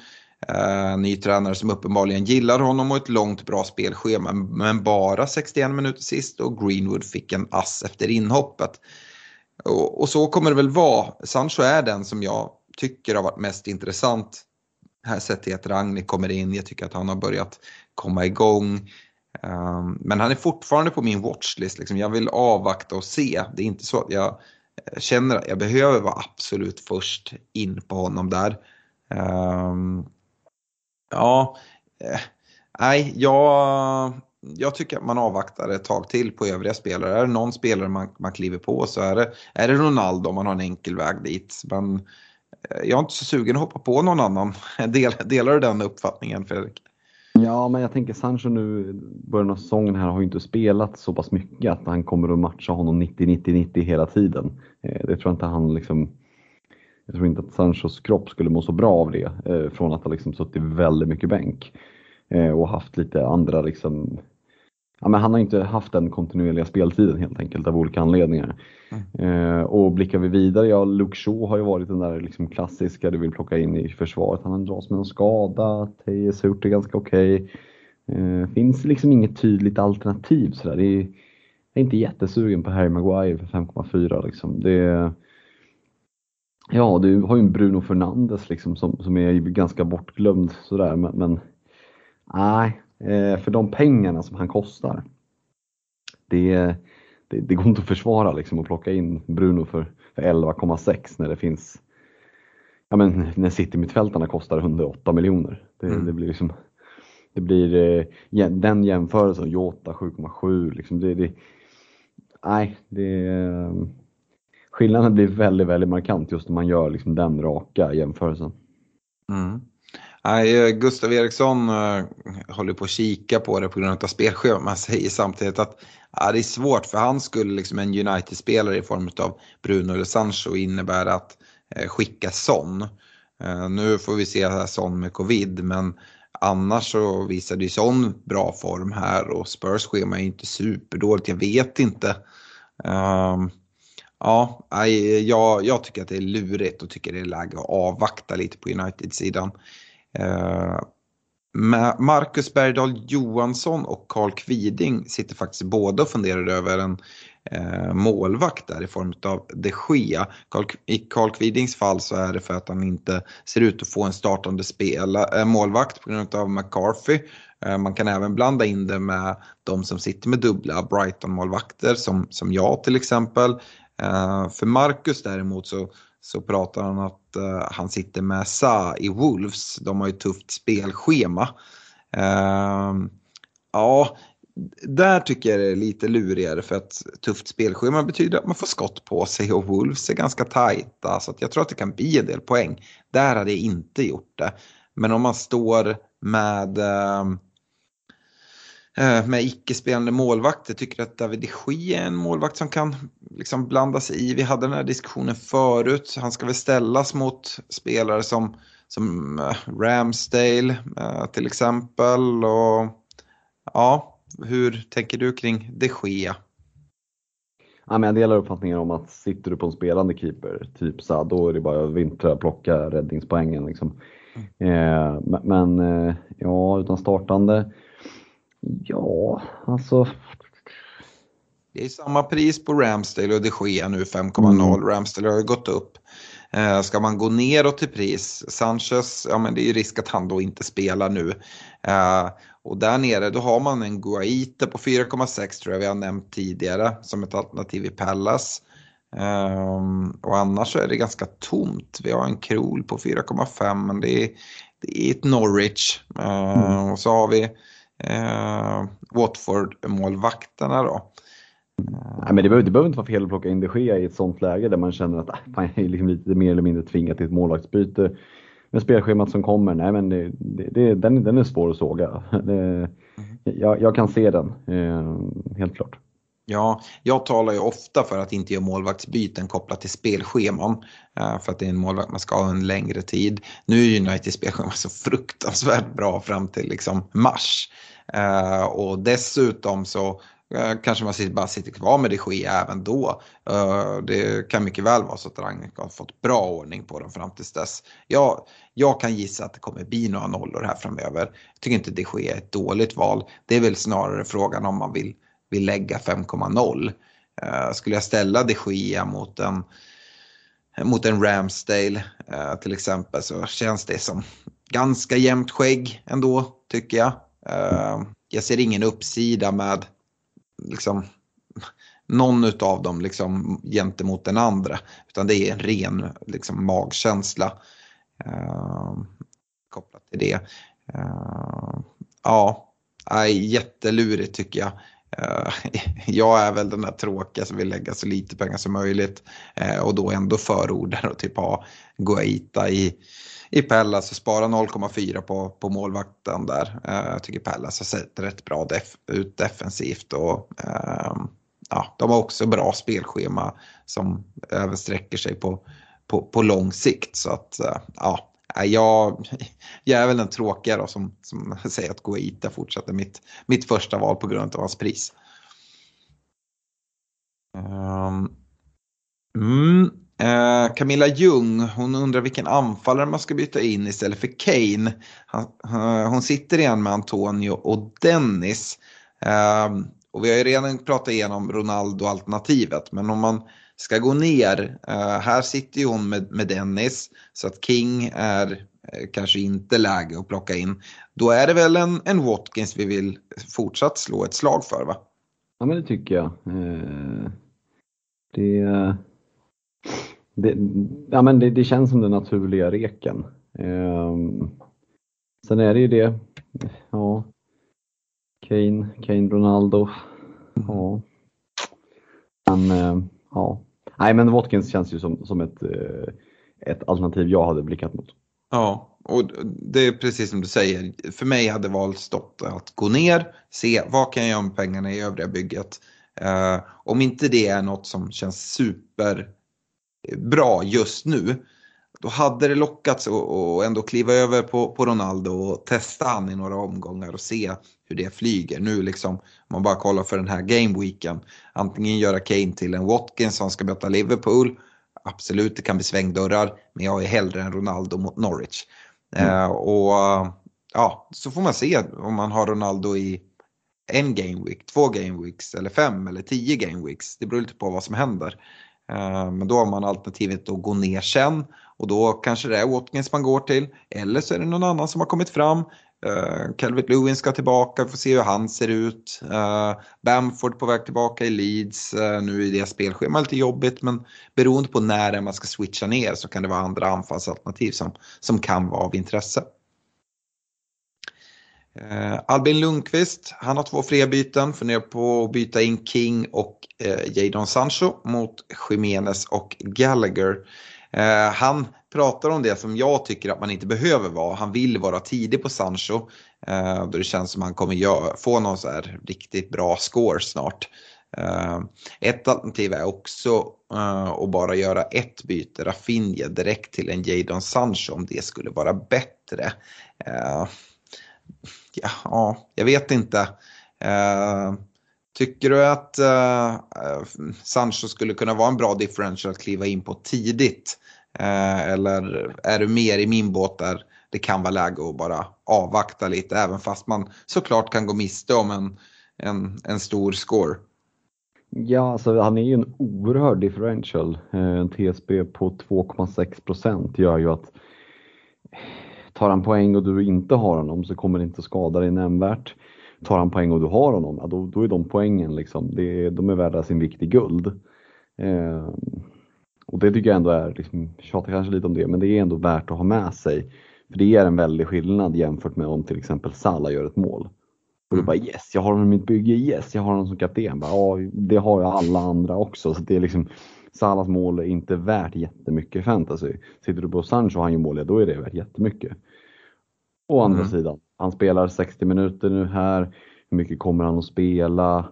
Speaker 2: Uh, ny tränare som uppenbarligen gillar honom och ett långt bra spelschema men bara 61 minuter sist och Greenwood fick en ass efter inhoppet. Och, och, så kommer det väl vara. Sancho är den som jag tycker har varit mest intressant. Här sett till att Ragnik kommer in, jag tycker att han har börjat komma igång. Eh, men han är fortfarande på min watchlist, liksom. jag vill avvakta och se. Det är inte så att jag känner att jag behöver vara absolut först in på honom där. Um, ja, eh, nej, jag, jag tycker att man avvaktar ett tag till på övriga spelare. Är det någon spelare man, man kliver på så är det, är det Ronaldo om man har en enkel väg dit. Men eh, jag är inte så sugen att hoppa på någon annan. <laughs> Del, delar du den uppfattningen Fredrik?
Speaker 3: Ja, men jag tänker Sancho nu, början av säsongen här har ju inte spelat så pass mycket att han kommer att matcha honom 90-90-90 hela tiden. Eh, det tror jag inte han liksom jag tror inte att Sanchos kropp skulle må så bra av det eh, från att ha liksom suttit väldigt mycket bänk eh, och haft lite andra liksom Ja, men han har inte haft den kontinuerliga speltiden helt enkelt av olika anledningar. Mm. Eh, och blickar vi vidare, ja Luke Shaw har ju varit den där liksom klassiska du vill plocka in i försvaret. Han dras med någon skada, Tejes har gjort det ganska okej. Okay. Eh, finns liksom inget tydligt alternativ sådär. Det är, jag är inte jättesugen på Harry Maguire för 5,4 liksom. Det, Ja, du har ju en Bruno Fernandes liksom som, som är ganska bortglömd sådär men, men nej, eh, för de pengarna som han kostar. Det, det, det går inte att försvara liksom att plocka in Bruno för, för 11,6 när det finns Ja men när City-mittfältarna kostar 108 miljoner. Det, mm. det, blir liksom det blir eh, den jämförelsen, Jota 7,7 liksom det, det, nej, det, skillnaden blir väldigt, väldigt markant just när man gör liksom den raka jämförelsen.
Speaker 2: Mm. Nej, eh, Gustav Eriksson uh, håller på att kika på det på grund av spelschema. Man säger samtidigt att ja, det är svårt för han skulle liksom en United-spelare i form av Bruno eller Sancho innebära att uh, skicka Son. Uh, nu får vi se Son med covid men annars så visade ju Son bra form här och Spurs schema är inte superdåligt. Jag vet inte. Ehm, ja, jag, jag tycker att det är lurigt och tycker det är läge att avvakta lite på United-sidan. Eh, Marcus Bergdahl Johansson och Karl Kviding sitter faktiskt båda och funderar över en eh, målvakt där i form av de Gea. Carl, I Karl Kvidings fall så är det för att han inte ser ut att få en startande spela, eh, målvakt på grund av McCarthy. Eh, man kan även blanda in det med de som sitter med dubbla Brighton-målvakter som, som jag till exempel. Eh, för Marcus däremot så, så pratar han att uh, han sitter med Sa i Wolves. De har ju ett tufft spelschema. Uh, ja, där tycker jag det är lite lurigare för att tufft spelschema betyder att man får skott på sig och Wolves är ganska tajta så att jag tror att det kan bli en del poäng. Där hade jag inte gjort det. Men om man står med Eh, med icke-spelande målvakter. Tycker att David de Gea är en målvakt som kan liksom blanda sig i. Vi hade den här diskussionen förut. Han ska väl ställas mot spelare som, som eh, Ramsdale eh, till exempel. Och, ja, hur tänker du kring de Gea?
Speaker 3: Ja, men jag delar uppfattningen om att sitter du på en spelande keeper, typ så då är det bara att vintra, plocka räddningspoängen. Liksom. Mm. Eh, men ja, utan startande Ja, alltså.
Speaker 2: Det är samma pris på Ramsdale och de Gea nu 5,0. Mm. Ramsdale har ju gått upp. Eh, ska man gå neråt i pris, Sanchez, ja men det är ju risk att han då inte spelar nu. Eh, och där nere då har man en Guaita på 4,6 tror jag vi har nämnt tidigare som ett alternativ i Pallas. Um, och annars så är det ganska tomt. Vi har en Krol på 4,5 men det är, det är ett Norwich. Uh, mm. Och så har vi eh, Watford-målvakterna då.
Speaker 3: Nej, men det, behöver, det behöver inte vara fel att plocka in de Gea i ett sånt läge där man känner att ah, jag är liksom lite mer eller mindre tvingad till ett målvaktsbyte. Med spelschemat som kommer, nej men det, det, den, den är svår att såga. <laughs> Det, mm. jag, jag, kan se den, eh, helt klart.
Speaker 2: Ja, jag talar ju ofta för att inte göra målvaktsbyten kopplat till spelscheman. Eh, för att det är en målvakt man ska ha en längre tid. Nu är United spelschema så fruktansvärt bra fram till liksom mars. Eh, och dessutom så eh, kanske man bara sitter kvar med det Gea även då. Eh, det kan mycket väl vara så att Rangnick har fått bra ordning på dem fram tills dess. Jag, jag kan gissa att det kommer bli några nollor här framöver. Jag tycker inte det Gea är ett dåligt val. Det är väl snarare frågan om man vill vill lägga 5,0. Eh, skulle jag ställa de Gia mot en, mot en Ramsdale eh, till exempel så känns det som ganska jämnt skägg ändå tycker jag. Eh, jag ser ingen uppsida med liksom, någon av dem liksom, gentemot den andra. Utan det är en ren liksom, magkänsla eh, kopplat till det. Eh, ja, jättelurigt tycker jag. Eh, <laughs> jag är väl den där tråkiga som vill lägga så lite pengar som möjligt eh, och då ändå förordar att typ ha Guaita i, i Pellas och spara 0,4 på, på målvakten där. Eh, jag tycker Pellas har sett rätt bra def ut defensivt och ehm, ja, de har också bra spelschema som även sträcker sig på, på, på lång sikt. Så att eh, ja, eh, jag, <laughs> jag är väl den tråkiga då som, som <laughs> säger att Guaita fortsätter mitt, mitt första val på grund av hans pris. Um, mm, eh, Camilla Ljung, hon undrar vilken anfallare man ska byta in istället för Kane. Han, eh, hon sitter igen med Antonio och Dennis. Eh, och vi har ju redan pratat igenom Ronaldo-alternativet, men om man ska gå ner. Eh, här sitter ju hon med, med Dennis så att King är kanske inte läge att plocka in. Då är det väl en, en Watkins vi vill fortsatt slå ett slag för va?
Speaker 3: Ja men det tycker jag. Det, det, ja, men det, det, känns som den naturliga reken. Ehm, sen är det ju det, ja, Kane, Kane Ronaldo. Ja. Men eh, ja. Nej men Watkins känns ju som, som ett, eh, ett alternativ jag hade blickat mot.
Speaker 2: Ja, och det är precis som du säger. För mig hade valet stått att gå ner, se vad kan jag göra med pengarna i övriga bygget. Eh, om inte det är något som känns super superbra just nu, då hade det lockats att ändå kliva över på, på Ronaldo och testa han i några omgångar och se hur det flyger. Nu liksom, om man bara kollar för den här gameweeken, antingen göra Kane till en Watkins som ska möta Liverpool, absolut det kan bli svängdörrar, men jag är hellre en Ronaldo mot Norwich. Mm. Uh, och ja, så får man se om man har Ronaldo i en gameweek, två gameweeks eller fem eller tio gameweeks. Det beror lite på vad som händer. Eh, men då har man alternativet att gå ner sen och då kanske det är Watkins man går till. Eller så är det någon annan som har kommit fram. Eh, Calvert Lewin ska tillbaka, vi får se hur han ser ut. Eh, Bamford på väg tillbaka i Leeds. Nu är det spelschema lite jobbigt men beroende på när man ska switcha ner så kan det vara andra anfallsalternativ som, som kan vara av intresse. Eh, Albin Lundqvist, han har två fria byten, funderar på att byta in King och eh, Jadon Sancho mot Jiménez och Gallagher. Eh, han pratar om det som jag tycker att man inte behöver vara. Han vill vara tidig på Sancho. Eh, då det känns som att han kommer göra, få någon så här riktigt bra score snart. Eh, ett alternativ är också eh, att bara göra ett byte, Rafinha, direkt till en Jadon Sancho om det skulle vara bättre. Eh, Ja, ja, jag vet inte. Eh, tycker du att eh, eh, Sancho skulle kunna vara en bra differential att kliva in på tidigt? Eh, eller är du mer i min båt där det kan vara läge att bara avvakta lite även fast man såklart kan gå miste om en, en, en stor score?
Speaker 3: Ja, alltså han är ju en oerhörd differential. Eh, en TSB på 2,6 procent gör ju att tar han poäng och du inte har honom så kommer det inte skada dig nämnvärt. Tar han poäng och du har honom, ja, då, då är de poängen liksom, det, de är värda sin vikt i guld. Eh, och det tycker jag ändå är, liksom, tjatar kanske lite om det, men det är ändå värt att ha med sig. För det är en väldig skillnad jämfört med om till exempel Salah gör ett mål. Och du mm. bara yes, jag har honom i mitt bygge, yes, jag har honom som kapten. Bara, ja, det har jag alla andra också. Så det är liksom, Salahs mål är inte värt jättemycket i fantasy. Sitter du på Sancho och han gör mål, då är det värt jättemycket. Å andra mm. sidan, han spelar 60 minuter nu här. Hur mycket kommer han att spela?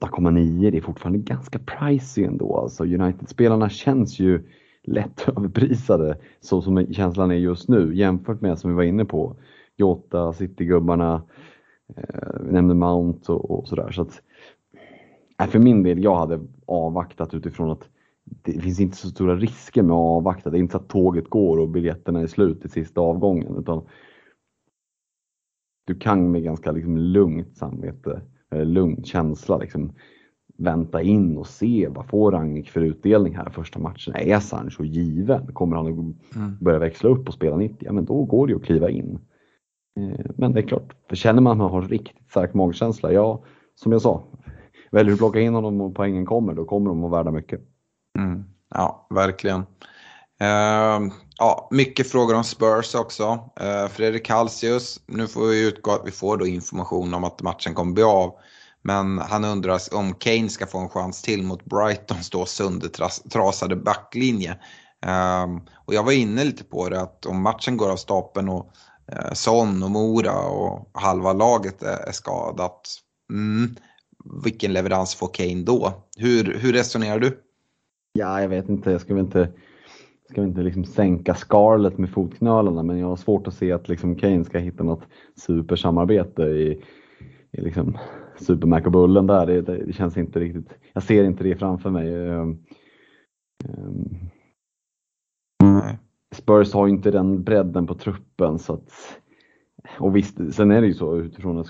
Speaker 3: 8,9 det är fortfarande ganska pricey ändå. Alltså United-spelarna känns ju lätt <laughs> överprisade så som känslan är just nu jämfört med som vi var inne på Jota, City-gubbarna, eh, nämnde Mount och, och sådär. Så att, äh, för min del, jag hade avvaktat utifrån att det finns inte så stora risker med att avvakta. Det är inte så att tåget går och biljetterna är slut i sista avgången utan du kan med ganska liksom lugnt samvete Eh, lugn känsla. Liksom, vänta in och se vad får Rangnick för utdelning här första matchen. Är Sancho given? Kommer han att mm. börja växla upp och spela 90? Ja, men då går det ju att kliva in. Eh, men det är klart, för känner man att man har riktigt stark magkänsla, ja, som jag sa, väljer du att plocka in honom och poängen kommer, då kommer de att värda mycket.
Speaker 2: Ja, verkligen. Uh, ja, mycket frågor om Spurs också. Uh, Fredrik Halsius, nu får vi utgå att vi får då information om att matchen kommer bli av. Men han undrar om Kane ska få en chans till mot Brightons då söndertrasade backlinje. Um, och jag var inne lite på det att om matchen går av stapeln och uh, Son och Mora och halva laget är, är skadat. Mm, vilken leverans får Kane då? Hur, hur resonerar du?
Speaker 3: Ja, jag vet inte. Jag ska väl inte, ska väl inte liksom sänka Scarlett med fotknölarna, men jag har svårt att se att liksom Kane ska hitta något supersamarbete i, i liksom Supermac och Bullen där. Det, det, känns inte riktigt. Jag ser inte det framför mig. Um, um, Spurs har inte den bredden på truppen så att, och visst, sen är det ju så utifrån en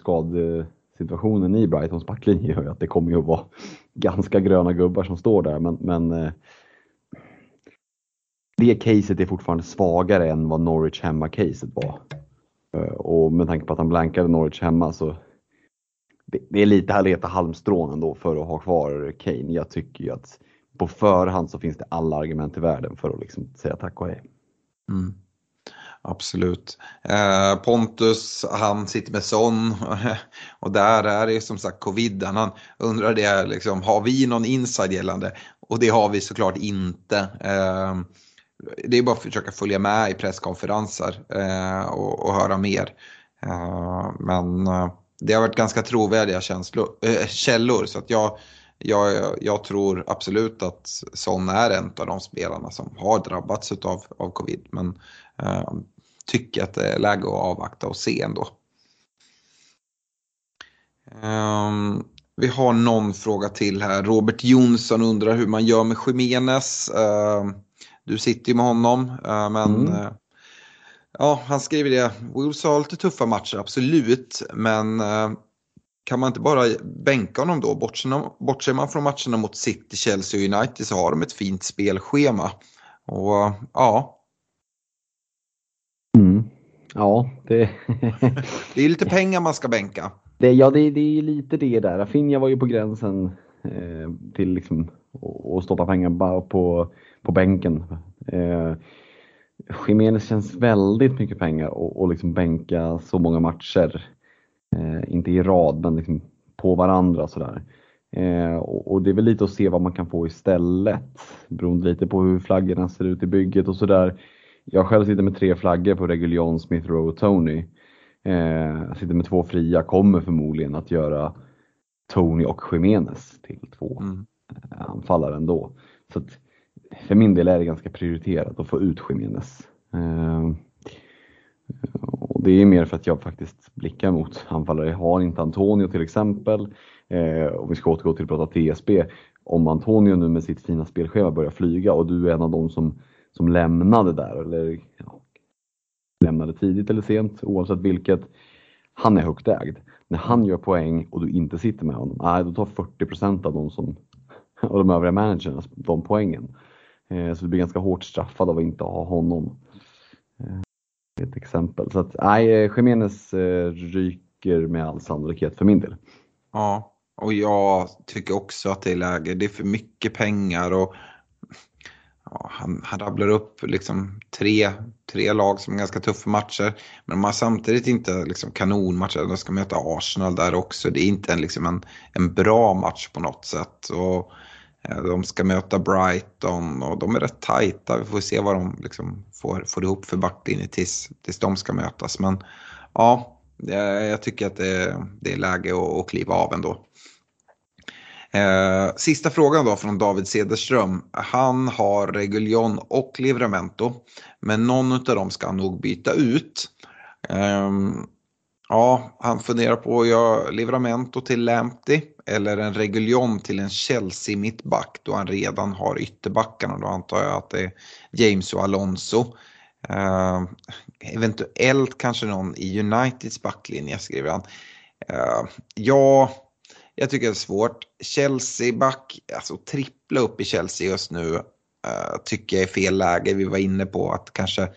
Speaker 3: Situationen i Brightons backlinje gör ju att det kommer ju att vara ganska gröna gubbar som står där men, men eh, det caset är fortfarande svagare än vad Norwich hemma-caset var. Eh, och med tanke på att han blankade Norwich hemma så det, är lite att leta halmstrån ändå för att ha kvar Kane. Jag tycker ju att på förhand så finns det alla argument i världen för att liksom säga tack och hej.
Speaker 2: Mm. Absolut. Eh, Pontus, han sitter med Son <laughs> och där är det som sagt covid. Han undrar det, liksom, har vi någon inside gällande? Och det har vi såklart inte. Eh, det är bara att försöka följa med i presskonferenser eh, och, och, höra mer. Eh, men eh, det har varit ganska trovärdiga känslor, eh, källor så att jag, jag, jag tror absolut att Son är en av de spelarna som har drabbats av, av covid. Men tycker att det är läge att avvakta och se ändå. Um, vi har någon fråga till här. Robert Jonsson undrar hur man gör med Jiménez. Uh, du sitter ju med honom, uh, men mm. uh, Ja, han skriver det. Wolves har lite tuffa matcher, absolut. Men eh, kan man inte bara bänka honom då? Bortser man från matcherna mot City, Chelsea och United så har de ett fint spelschema. Och ja.
Speaker 3: Ja, det... <laughs>
Speaker 2: det är lite pengar man ska bänka.
Speaker 3: Det, ja, det, det är lite det där. Rafinha var ju på gränsen eh, till liksom att stoppa pengar på, på bänken. Eh, Jiménez känns väldigt mycket pengar och, och liksom bänka så många matcher. Eh, inte i rad, men liksom på varandra sådär. Eh, och, och, det är väl lite att se vad man kan få istället. Beroende lite på hur flaggorna ser ut i bygget och sådär. Jag själv sitter med tre flaggor på Reguljon, Smith Rowe och Tony. Eh, sitter med två fria, kommer förmodligen att göra Tony och Jiménez till två mm. anfallare ändå. Så att, för min del är det ganska prioriterat att få ut Jiménez. Eh, och det är mer för att jag faktiskt blickar mot anfallare. Jag har inte Antonio till exempel. Eh, och vi ska återgå till att prata TSB. Om Antonio nu med sitt fina spelschema börjar flyga och du är en av dem som, som lämnade där eller ja, lämnade tidigt eller sent oavsett vilket. Han är högt ägd. När han gör poäng och du inte sitter med honom, nej, då tar 40% av de som och de övriga managerna de poängen. Eh, så du blir ganska hårt straffad av att inte ha honom. Eh, ett exempel. Så att nej, eh, Jiménez ryker med all sannolikhet för min del.
Speaker 2: Ja, och jag tycker också att det är läge. Det är för mycket pengar och han, han rabblar upp liksom tre, tre lag som är ganska tuffa matcher. Men de har samtidigt inte liksom kanonmatcher. De ska möta Arsenal där också. Det är inte en, liksom en, en bra match på något sätt. Och Eh, de ska möta Brighton och de är rätt tajta. Vi får se vad de liksom får, får ihop för backlinje tills, tills de ska mötas. Men ja, jag tycker att det, det är läge att, att kliva av ändå. Eh, sista frågan då från David Cederström. Han har Reguljon och Livramento. Men någon av dem ska han nog byta ut. Eh, Ja, han funderar på att göra Livramento till Lamptey eller en Reguljon till en Chelsea mittback då han redan har ytterbackarna. Då antar jag att det är James och Alonso. Uh, eventuellt kanske någon i Uniteds backlinje skriver han. Uh, ja, jag tycker det är svårt. Chelsea-back, alltså trippla upp i Chelsea just nu uh, tycker jag är fel läge. Vi var inne på att kanske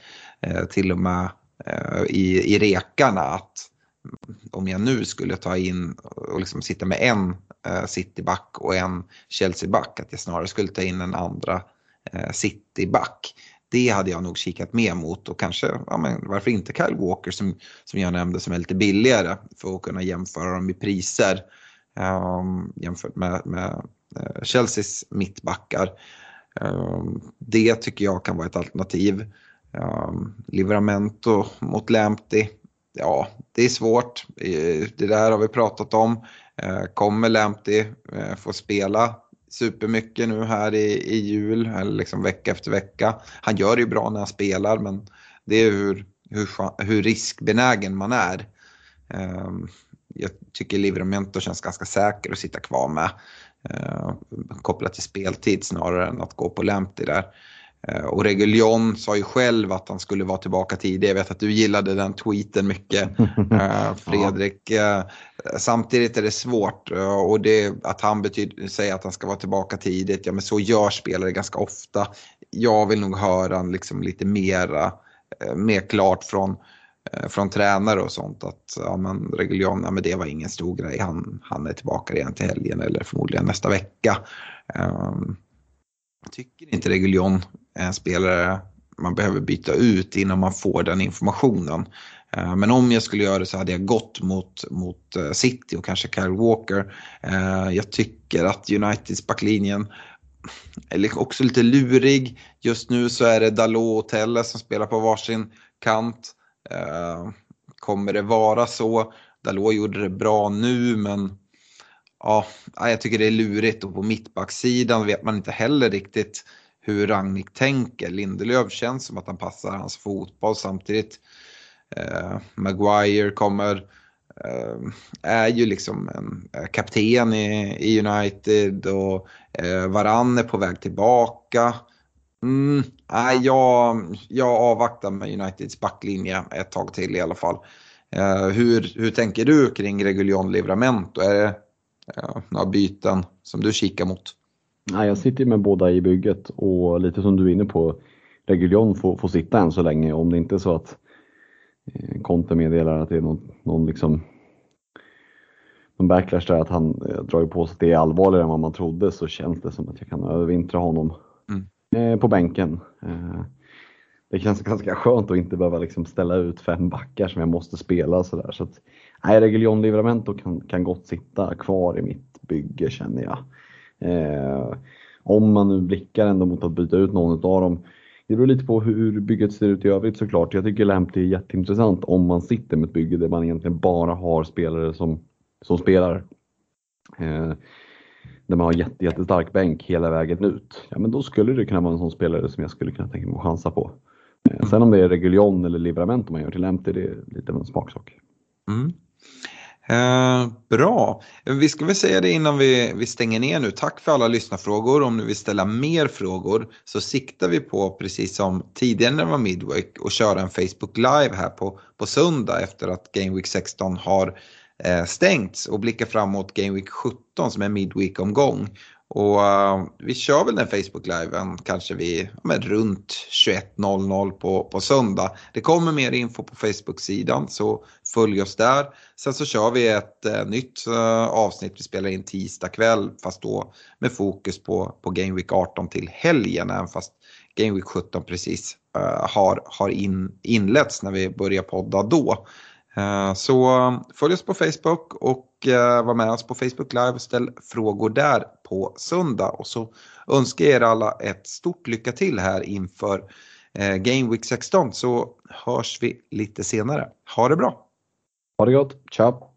Speaker 2: eh, till och med eh, i, i rekarna att om jag nu skulle ta in och liksom sitta med en eh, Cityback och en Chelsea-back, att jag snarare skulle ta in en andra uh, City-back. Det hade jag nog kikat mer mot och kanske, ja, men varför inte Kyle Walker som, som jag nämnde som är lite billigare för att kunna jämföra dem i priser um, jämfört med, med uh, Chelseas mittbackar. Um, det tycker jag kan vara ett alternativ. Um, Livramento mot Lampty, ja det är svårt. Det där har vi pratat om. Uh, kommer Lampty uh, eh, få spela supermycket nu här i, i jul, eller liksom vecka efter vecka. Han gör det ju bra när han spelar men det är hur, hur, hur riskbenägen man är. Um, jag tycker Livramento känns ganska säker att sitta kvar med. Uh, kopplat till speltid snarare än att gå på Lamptey där. Uh, och Reguljon sa ju själv att han skulle vara tillbaka tidigt. Jag vet att du gillade den tweeten mycket <laughs> uh, Fredrik. samtidigt är det svårt och det, att han betyder, säger att han ska vara tillbaka tidigt, ja men så gör spelare ganska ofta. Jag vill nog höra liksom lite mera, mer klart från Eh, Eh, från tränare och sånt att ja, men Reguljon, ja, men det var ingen stor grej. Han, han är tillbaka igen till helgen eller förmodligen nästa vecka. Um, jag tycker inte Reguljon är eh, en spelare man behöver byta ut innan man får den informationen. Uh, men om jag skulle göra det så hade jag gått mot, mot uh, City och kanske Kyle Walker. Uh, jag tycker att Uniteds backlinjen är också lite lurig. Just nu så är det Dalot och Telle som spelar på varsin kant. Eh, kommer det vara så? Dalot gjorde det bra nu men ja, jag tycker det är lurigt och på mittbacksidan vet man inte heller riktigt hur Rangnick tänker. Lindelöf känns som att han passar hans fotboll samtidigt. Eh, Maguire kommer, eh, är ju liksom en eh, kapten i, i United och eh, Varann är på väg tillbaka. Mm, nej, jag, jag avvaktar med Uniteds backlinje ett tag till i alla fall. Eh, hur, hur tänker du kring Reguljon Livramento? Är det eh, några byten som du kikar mot?
Speaker 3: Nej, jag sitter med båda i bygget och lite som du är inne på, Reguljon får, får sitta än så länge om det inte är så att eh, Conte meddelar att det är någon, någon liksom någon backlash där att han eh, drar på sig att det är allvarligare än vad man trodde så känns det som att jag kan övervintra honom Eh, på bänken. Eh, det känns ganska skönt att inte behöva liksom ställa ut fem backar som jag måste spela sådär. Så att, nej, Reguljon Livramento kan, kan gott sitta kvar i mitt bygge känner jag. Eh, om man nu blickar ändå mot att byta ut någon av dem. Det beror lite på hur bygget ser ut i övrigt såklart. Jag tycker Lamptey är jätteintressant om man sitter med ett bygge där man egentligen bara har spelare som, som spelar. Eh, där man har jätte, jättestark bänk hela vägen ut, ja men då skulle det kunna vara en sån spelare som jag skulle kunna tänka mig att chansa på. Mm. Sen om det är Reguljon eller Livramento man gör till Empty, det är lite av en smaksak.
Speaker 2: Mm. Eh, bra, vi ska väl säga det innan vi, vi stänger ner nu. Tack för alla lyssnarfrågor. Om ni vill ställa mer frågor så siktar vi på, precis som tidigare när det var Midweek, att köra en Facebook Live här på, på söndag efter att Game Week 16 har Eh, stängts och blickar framåt Game Week 17 som är Midweek-omgång. Och uh, vi kör väl den Facebook-liven kanske vid men, runt 21.00 på, på söndag. Det kommer mer info på Facebook-sidan så följ oss där. Sen så kör vi ett uh, nytt uh, avsnitt vi spelar in tisdag kväll fast då med fokus på, på Game Week 18 till helgen även fast Game Week 17 precis har, har in, inletts när vi börjar podda då. Eh, så um, följ oss på Facebook och eh, var med oss på Facebook Live och ställ frågor där på söndag. Och så önskar jag er alla ett stort lycka till här inför eh, Game Week 16 så hörs vi lite senare. Ha det bra!
Speaker 3: Ha det gott, ciao!